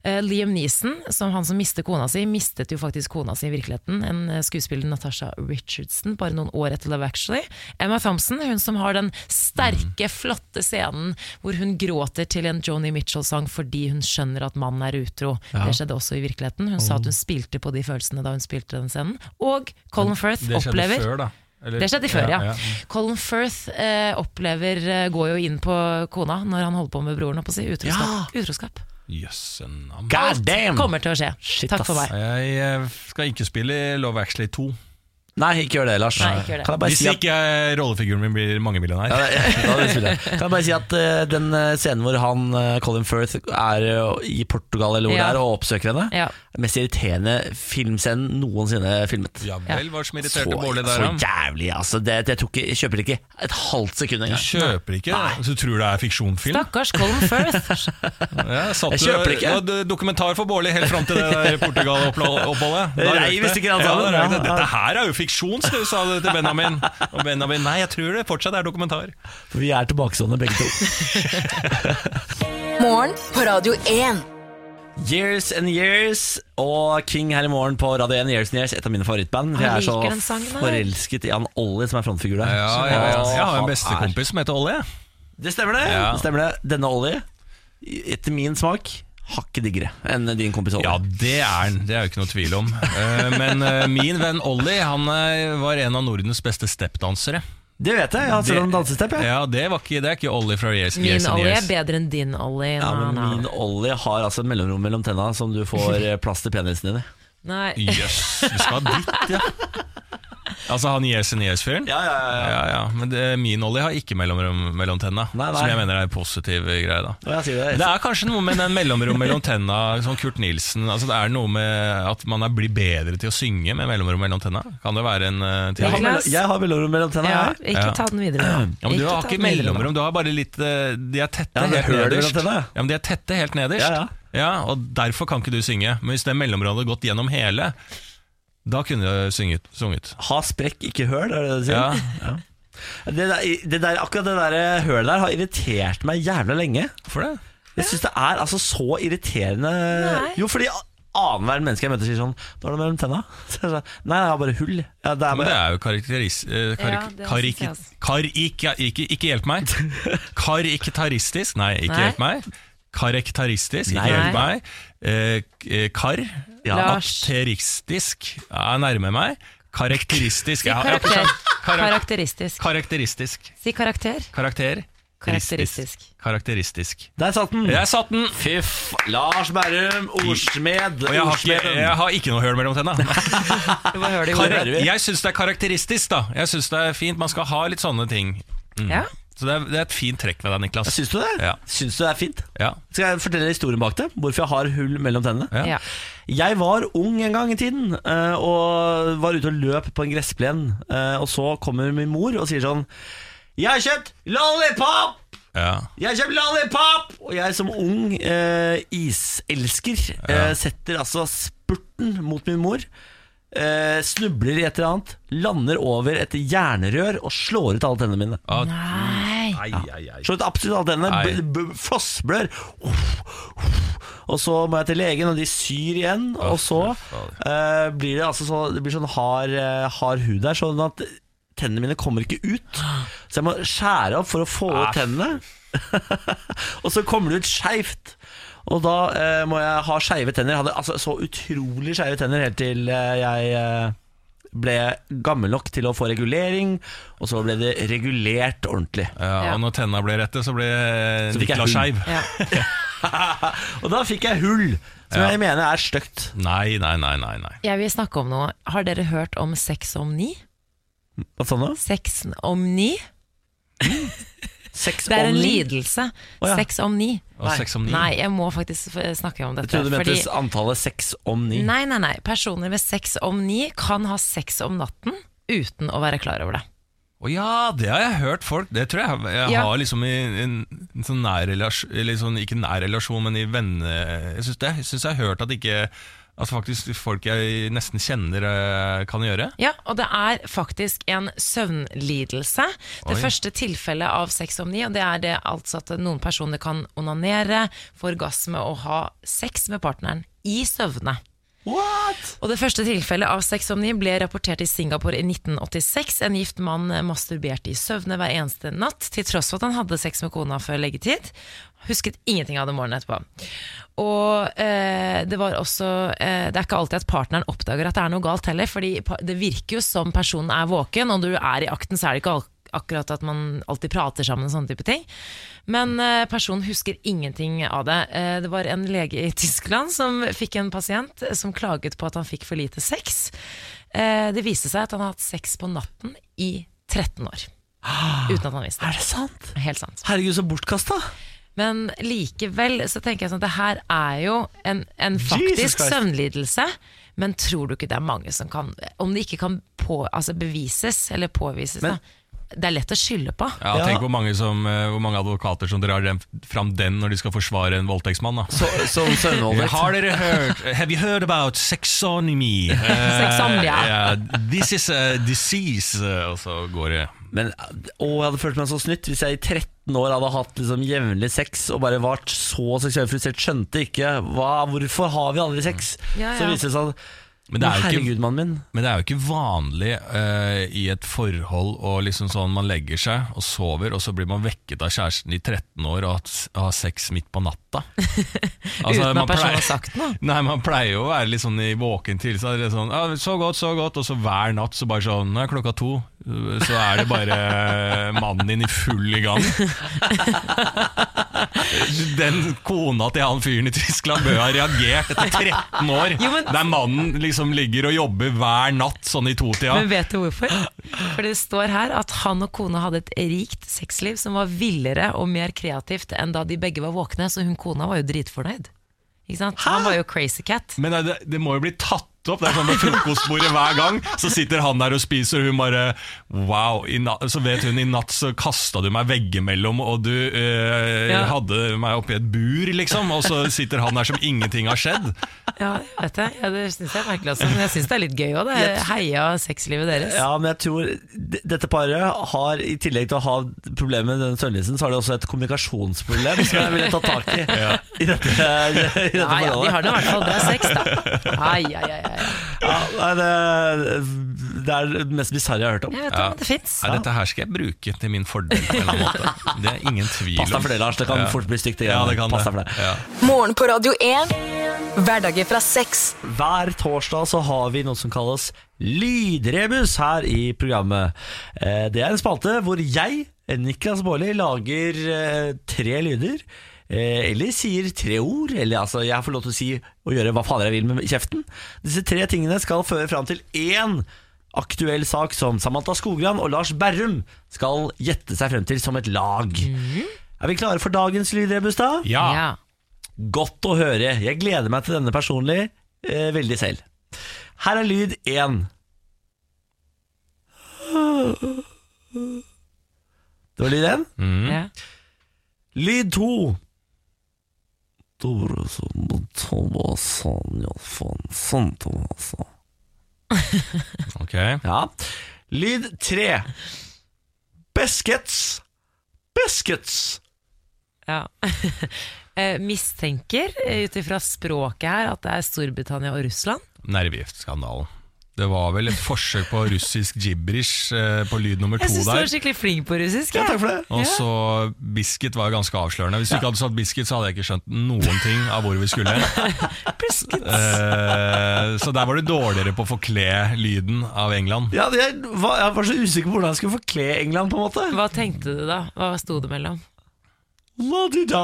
Eh, Liam Neeson, som han som mistet kona si, mistet jo faktisk kona si i virkeligheten. En eh, skuespiller, Natasha Richardson, bare noen år etter Love Actually. Emma Thompson, hun som har den sterke, flotte scenen hvor hun gråter til en Joni Mitchell-sang fordi hun skjønner at mannen er utro. Det skjedde også i virkeligheten. Hun sa at hun spilte på de følelsene da hun spilte den scenen. Og Colin Firth Det opplever før, da. Eller- det skjedde før, ja. Colin Firth eh, opplever, eh, går jo inn på kona når han holder på med broren. på å Si, utroskap. utroskap. Jøsse navn. God damn! Kommer til å skje. Shit, Takk for meg. Jeg eh, skal ikke spille i Love Actually 2. Nei, ikke gjør det, Lars. Nei, ikke gjør det. Kan jeg bare Hvis si at ikke rollefiguren min blir mangemillionær. ja, det- ja, det jeg. Kan jeg bare si at uh, den eh, scenen hvor han, uh, Colin Firth, er uh, i Portugal eller hvor Ja. det er, og oppsøker henne, Ja. mest irriterende filmscenen noensinne filmet. Ja vel, hva som irriterte Bårdli Bård der, så jævlig, altså. Det, det tok, jeg kjøper ikke et halvt sekund Du engang. kjøper ikke Nei. Så du tror det er fiksjonfilm? Stakkars Colin Firth. (laughs) Ja, satt Jeg kjøper ikke. Du, dokumentar for Bårdli helt fram til det der Portugal-oppholdet. (laughs) Det Da rei røk alt sammen. Dette her er jo fiksjon, du sa det til Benjamin. Og Benjamin nei, jeg tror det fortsatt er dokumentar. For vi er tilbakestående begge to. (laughs) Morgen på Radio 1. Years and Years og King her i morgen på Radio 1. Years and Years, et av mine favorittband. Jeg er så forelsket i han Ollie som er frontfigur der. Ja, ja, ja. Jeg har en bestekompis som heter Ollie. Det stemmer det. Ja. det stemmer det Denne Ollie, etter min smak, hakket diggere enn din kompis Ollie. Ja, det er han. Det er jo ikke noe tvil om. Eh, Men eh, min venn Ollie han eh, var en av Nordens beste steppdansere. Det vet jeg. Jeg har sett Det- en dansestepp. Ja, det, var ikke, det er ikke Ollie fra Years, Min years Ollie years. er bedre enn din Ollie. Ja, men. Min Ollie har altså et mellomrom mellom tenna som du får plass til penisen din i. Nei. Jøss, du skal ha ditt, ja. (laughs) Altså han yes and yes-fyren? Ja, ja, ja, Ja, ja, men det, min Ollie har ikke mellomrom mellom tenna, Nei, nei. som jeg mener er en positiv greie. da det. Det er kanskje noe med den mellomrom mellom tenna, som Kurt Nilsen altså Det er noe med at man er blir bedre til å synge med mellomrom mellom tenna. Kan det være en uh, jeg, har, jeg har mellomrom mellom tenna. Ja, ikke Ja. ta den videre. ja, men Du har ikke mellomrom, du har bare litt eh, De er tette Ja, helt nederst. ja. Men De er tette helt nederst. Ja, ja. og Derfor kan ikke du synge. Men hvis det mellområdet hadde gått gjennom hele, da kunne jeg synget. sunget. Ha sprekk, ikke høl, er det det du sier? Ja, Det der, det der, akkurat det der hølet der har irritert meg jævla lenge. Hvorfor det. Jeg syns det er altså så irriterende Nei. Jo, fordi annenhver menneske jeg møter, sier sånn 'Da (laughs) er det mellom tenna?' Så sånn, Nei, jeg har bare hull. Ja, det er Men det er jo karakteris... eh, karik, Ja, ikke hjelp meg. (laughs) Kariktaristisk. Nei, ikke Nei. hjelp meg. Karakteristisk. Ikke Nei. hjelp meg. Eh, eh, kar. Ja. Akteristisk. Ja, nærmer meg. Karakteristisk. Si Jeg jeg har karakter. sagt- karak- Karakteristisk. Karakteristisk. Si karakter. Karakter. Karakteristisk. Karakteristisk. Der satt den! Jeg satt den! Fyff. Lars Berrum, ordsmed. Og jeg har, ikke, jeg har ikke noe høl mellom tenna. (laughs) Jeg syns det er karakteristisk, da. Jeg synes det er fint. Man skal ha litt sånne ting. Mm. Ja. Så det er, det er et fint trekk ved deg, Niklas. Syns du det? Ja. Syns du det er fint? Ja. Skal jeg fortelle historien bak det? Hvorfor jeg har hull mellom tennene? Ja. Jeg var ung en gang i tiden eh, og var ute og løp på en gressplen. eh, Og så kommer min mor og sier sånn 'Jeg har kjøpt lollipop!' Ja. Jeg har kjøpt lollipop! Og jeg som ung eh, iselsker eh, setter altså spurten mot min mor. Eh, snubler i et eller annet, lander over et jernrør og slår ut alle tennene mine. Ah, Nei. Ai, ai, ai. Slår absolutt b- b- Fossblør. Og så må jeg til legen, og de syr igjen. Og så uh, blir det altså så, det blir sånn hard, eh, hard hud der, sånn at tennene mine kommer ikke ut. Så jeg må skjære opp for å få ut tennene. (laughs) og så kommer det ut skeivt. Og da uh, må jeg ha skeive tenner. Jeg hadde altså, så utrolig skeive tenner helt til uh, jeg ble gammel nok til å få regulering, og så ble det regulert ordentlig. Ja, og når tenna ble rette, så ble Så fikk Niklas skeiv. Ja. (laughs) Og da fikk jeg hull, som Ja. jeg mener er stygt. Nei, nei, nei, nei, nei. Jeg vil snakke om noe. Har dere hørt om sex om ni? Hva sa du? Sex om ni? Sex Det er en lidelse. Oh, ja. Sex om ni. Nei. seks om ni. Nei, jeg må faktisk snakke om dette. Jeg trodde du mente antallet seks om ni. Nei, nei, nei. Personer med sex om ni kan ha sex om natten uten å være klar over det. Å ja, det har jeg hørt folk Det tror jeg jeg Ja. har liksom i en, en sånn nær relasjon Eller sånn, ikke nær relasjon, men i venne... Jeg syns. Jeg jeg har hørt at ikke At faktisk folk jeg nesten kjenner, eh, kan gjøre. Ja, og det er faktisk en søvnlidelse. Det Oi. første tilfellet av sex om ni, og det er det altså at noen personer kan onanere, få orgasme og ha sex med partneren i søvne. What? Og Det første tilfellet av sex om ni ble rapportert i Singapore i 1986. En gift mann masturberte i søvne hver eneste natt, til tross for at han hadde sex med kona før leggetid. Husket ingenting av det morgenen etterpå. Og eh, det var også eh, Det er ikke alltid at partneren oppdager at det er noe galt heller, fordi det virker jo som personen er våken, og når du er i akten, så er det ikke al- akkurat at man alltid prater sammen og sånne type ting. Men eh, personen husker ingenting av det. Eh, det var en lege i Tyskland som fikk en pasient som klaget på at han fikk for lite sex. Eh, det viste seg at han har hatt sex på natten i 13 år. Uten at han visste Er det. det sant? Helt sant. Herregud, så bortkasta. Men likevel så tenker jeg sånn at det her er jo en, en faktisk søvnlidelse. Men tror du ikke det er mange som kan Om det ikke kan på, altså bevises eller påvises, Men- da. Det er lett å skylde på. Ja, Ja. Tenk hvor mange, som, eh, hvor mange advokater som drar den, fram den når de skal forsvare en voldtektsmann. da Så, som søvnvoldtekt. Har dere hørt Have you heard about sexonomy? (laughs) Uh, Sexomnia. yeah, this is a disease. eh, Og så går det Men å, jeg hadde følt meg så snytt hvis jeg i 13 år hadde hatt liksom jevnlig sex og bare vært så seksuelt frustrert. Skjønte ikke hva, hvorfor har vi aldri sex. Ja, Så viser det seg at Men det er jo ikke-. Men det er jo ikke vanlig uh, i et forhold å liksom sånn man legger seg og sover, og så blir man vekket av kjæresten i 13 år og har- sex midt på natta. (laughs) Altså, Uten man at personen har sagt noe. (laughs) Nei, man pleier jo å være litt sånn i våken tilstand. Sånn, ah, så godt, så godt, og så hver natt så bare sånn Nå er klokka to, så er det bare (laughs) mannen din i full i gang. Den kona til han fyren i Tyskland bør ha reagert etter 13 år. Jo, men- Der mannen liksom ligger og jobber hver natt sånn i totida. Men vet du hvorfor? For det står her at han og kona hadde et rikt sexliv som var villere og mer kreativt enn da de begge var våkne, så hun kona var jo dritfornøyd. Han var jo crazy cat. Men det, det må jo bli tatt opp. Det er sånn med frokostbordet hver gang. Så sitter han der og spiser, og hun bare Wow. I natt, så vet hun i natt så kasta du meg veggimellom, og du eh, Ja. hadde meg oppi et bur, liksom. Og så sitter han der som ingenting har skjedd. Ja, vet jeg. Ja, det syns jeg er merkelig også, men jeg syns det er litt gøy òg. Det heia sexlivet deres. Ja, men jeg tror dette paret har, i tillegg til å ha problemer med denne søvnlisten, så har de også et kommunikasjonsproblem som jeg ville ta tak i i dette, i dette Nei, ja, de har det i hvert fall Det er sex, da. Ai, ai, ai, ai. Ja, nei, det, det er det mest bisarre jeg har hørt om. Jeg vet om det fins. Nei, dette her skal jeg bruke til min fordel på en eller annen måte. Det er ingen tvil Pass deg for det, Lars. Det kan Ja. fort bli stygt. Ja, det kan Pass deg for det. Ja. Morgen på Radio 1. Hverdager fra sex. Hver torsdag så har vi noe som kalles Lydrebus her i programmet. Eh, Det er en spalte hvor jeg, Niklas Baarli, lager eh, tre lyder. Eh, Eller sier tre ord. Eller altså, jeg får lov til å si og gjøre hva fader jeg vil med kjeften. Disse tre tingene skal føre fram til én aktuell sak som Samantha Skogran og Lars Berrum skal gjette seg frem til som et lag. Er vi klare for dagens lydrebus, da? Ja. Ja. Godt å høre. Jeg gleder meg til denne personlig eh, veldig selv. Her er lyd én. Det var lyd én. Mm. Ja. Lyd to. (laughs) Ja. Ok. Lyd tre. Biscuits. Biscuits. Ja. (laughs) Eh, mistenker, eh, ut ifra språket her, at det er Storbritannia og Russland. Nervegiftskandalen. Det var vel et forsøk på russisk gibberish eh, på lyd nummer to der. Jeg syns du var skikkelig flink på russisk. Ja, takk for det. Og så biscuit var ganske avslørende. Hvis du ikke hadde satt biscuit, så hadde jeg ikke skjønt noen ting av hvor vi skulle. (laughs) Eh, så der var du dårligere på å forkle lyden av England. Ja, jeg, var, jeg var så usikker på hvordan jeg skulle forkle England, på en måte. Hva tenkte du da? Hva sto det mellom? La-di-da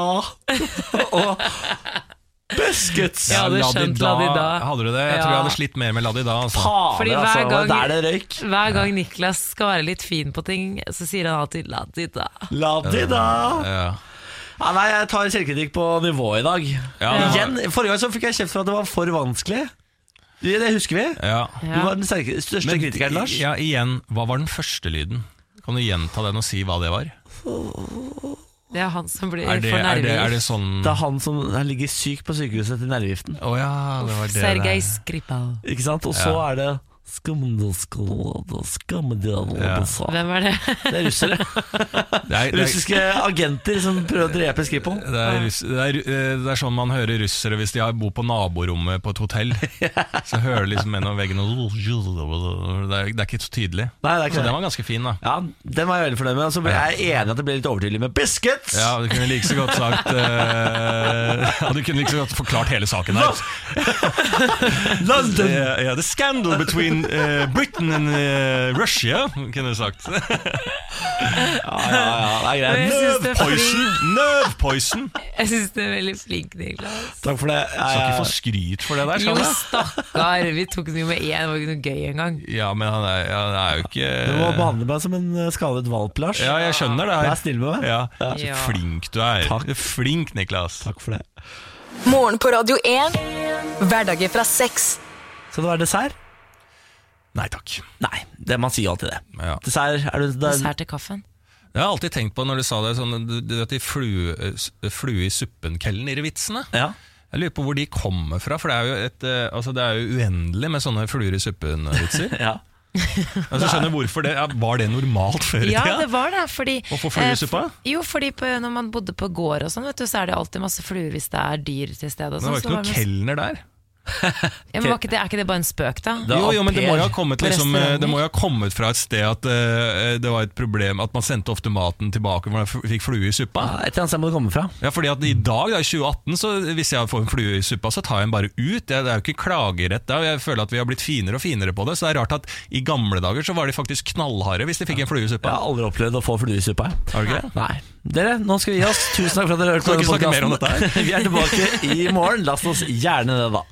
(laughs) og biscuits. Ja, du skjønt la-di-da. Hadde du det? Jeg tror jeg hadde slitt mer med la-di-da. Altså. Fordi hver altså, gang- det røyk. Hver gang Niklas skal være litt fin på ting, så sier han alltid 'la Ladida! La-di-da. Ja. Ja, nei, jeg tar selvkritikk på nivå i dag. Ja, Igjen, Forrige gang så fikk jeg kjeft for at det var for vanskelig. Det det husker vi. Ja. Du var den sterke, største kritikeren, Lars. Ja, igjen, hva var den første lyden? Kan du gjenta den og si hva det var? Det er han som blir Er det, for er det, er det sånn Det er han som han ligger syk på sykehuset til nervegiften. Oh, ja, det var det Sergej Skripal. Ikke sant? Og så Ja. er det. Hvem er det? Det er russere. (laughs) Det er, det er, Russiske agenter som prøver å drepe Skripal. det, er, det, er, eh, det er sånn man hører russere hvis de har bor på naborommet på et hotell. (laughs) Så hører de liksom gjennom veggen og det er, det er ikke så tydelig. Nei, det er ikke Så det. den var ganske fin, da. Ja, Den var jeg veldig fornøyd med. Og så ble jeg enig at det ble litt overtydelig med biscuits. Ja, Du kunne like så godt sagt uh, (laughs) Og du kunne like så godt forklart hele saken her. London! Yeah, yeah, the scandal between uh, Britain and uh, Russia, kunne du sagt. (laughs) Ja, ja, ja, det er greit. Nerve er poison! Nerve poison! Jeg syns du er veldig flink, Niklas. Takk for det. Jeg Skal ikke få skryt for det der. Skal jo, stakkar. Vi tok den jo med én, det var ikke noe gøy engang. Ja, men han er, han er jo ikke Du må behandle meg som en eh, skadet valp, Lars. Ja, jeg skjønner det. Vær snill med meg. Ja. Ja. Så flink du er. Takk. Flink, Niklas. Takk for det. Morgen på Radio 1. Hverdager fra sex. Skal det være dessert? Nei takk. Nei, det, man sier alltid det. Ja. Dessert, er du, det er, Dessert til kaffen. Jeg har alltid tenkt på når du sa det, sånn, du, du vet de flue, flue i suppen-Kelner-vitsene. ja. Jeg lurer på hvor de kommer fra, for det er jo, et, eh, altså det er jo uendelig med sånne fluer i suppen-vitser. (laughs) ja. altså, skjønner hvorfor det? Ja, var det normalt før i Ja, det var det. Fordi, Å få flue i eh, suppa? Jo, fordi på, når man bodde på gård og sånn, vet du, så er det alltid masse fluer hvis det er dyr til stede. Det sånn, var så ikke noen det- kelner der. Ja, men var ikke det, Er ikke det bare en spøk, da? Er Jo, jo, men det må jo ha kommet, liksom, eh, det må jo ha kommet fra et sted at uh, det var et problem at man sendte ofte maten tilbake hvor man fikk flue i suppa. Ja, Et eller annet sted må det komme fra. Ja, fordi at i dag, da, i 2018, så hvis jeg får en flue i suppa, så tar jeg den bare ut. Det, det er jo ikke klagerett da. Jeg føler at vi har blitt finere og finere på det. Så det er rart at i gamle dager så var de faktisk knallharde hvis de fikk en flue i suppa. Jeg har aldri opplevd å få flue i suppa. Har du ikke det? Nei. Dere, nå skal vi gi oss. Tusen takk for at dere hørte på. (laughs) Vi er tilbake i morgen. La oss gjerne det, da.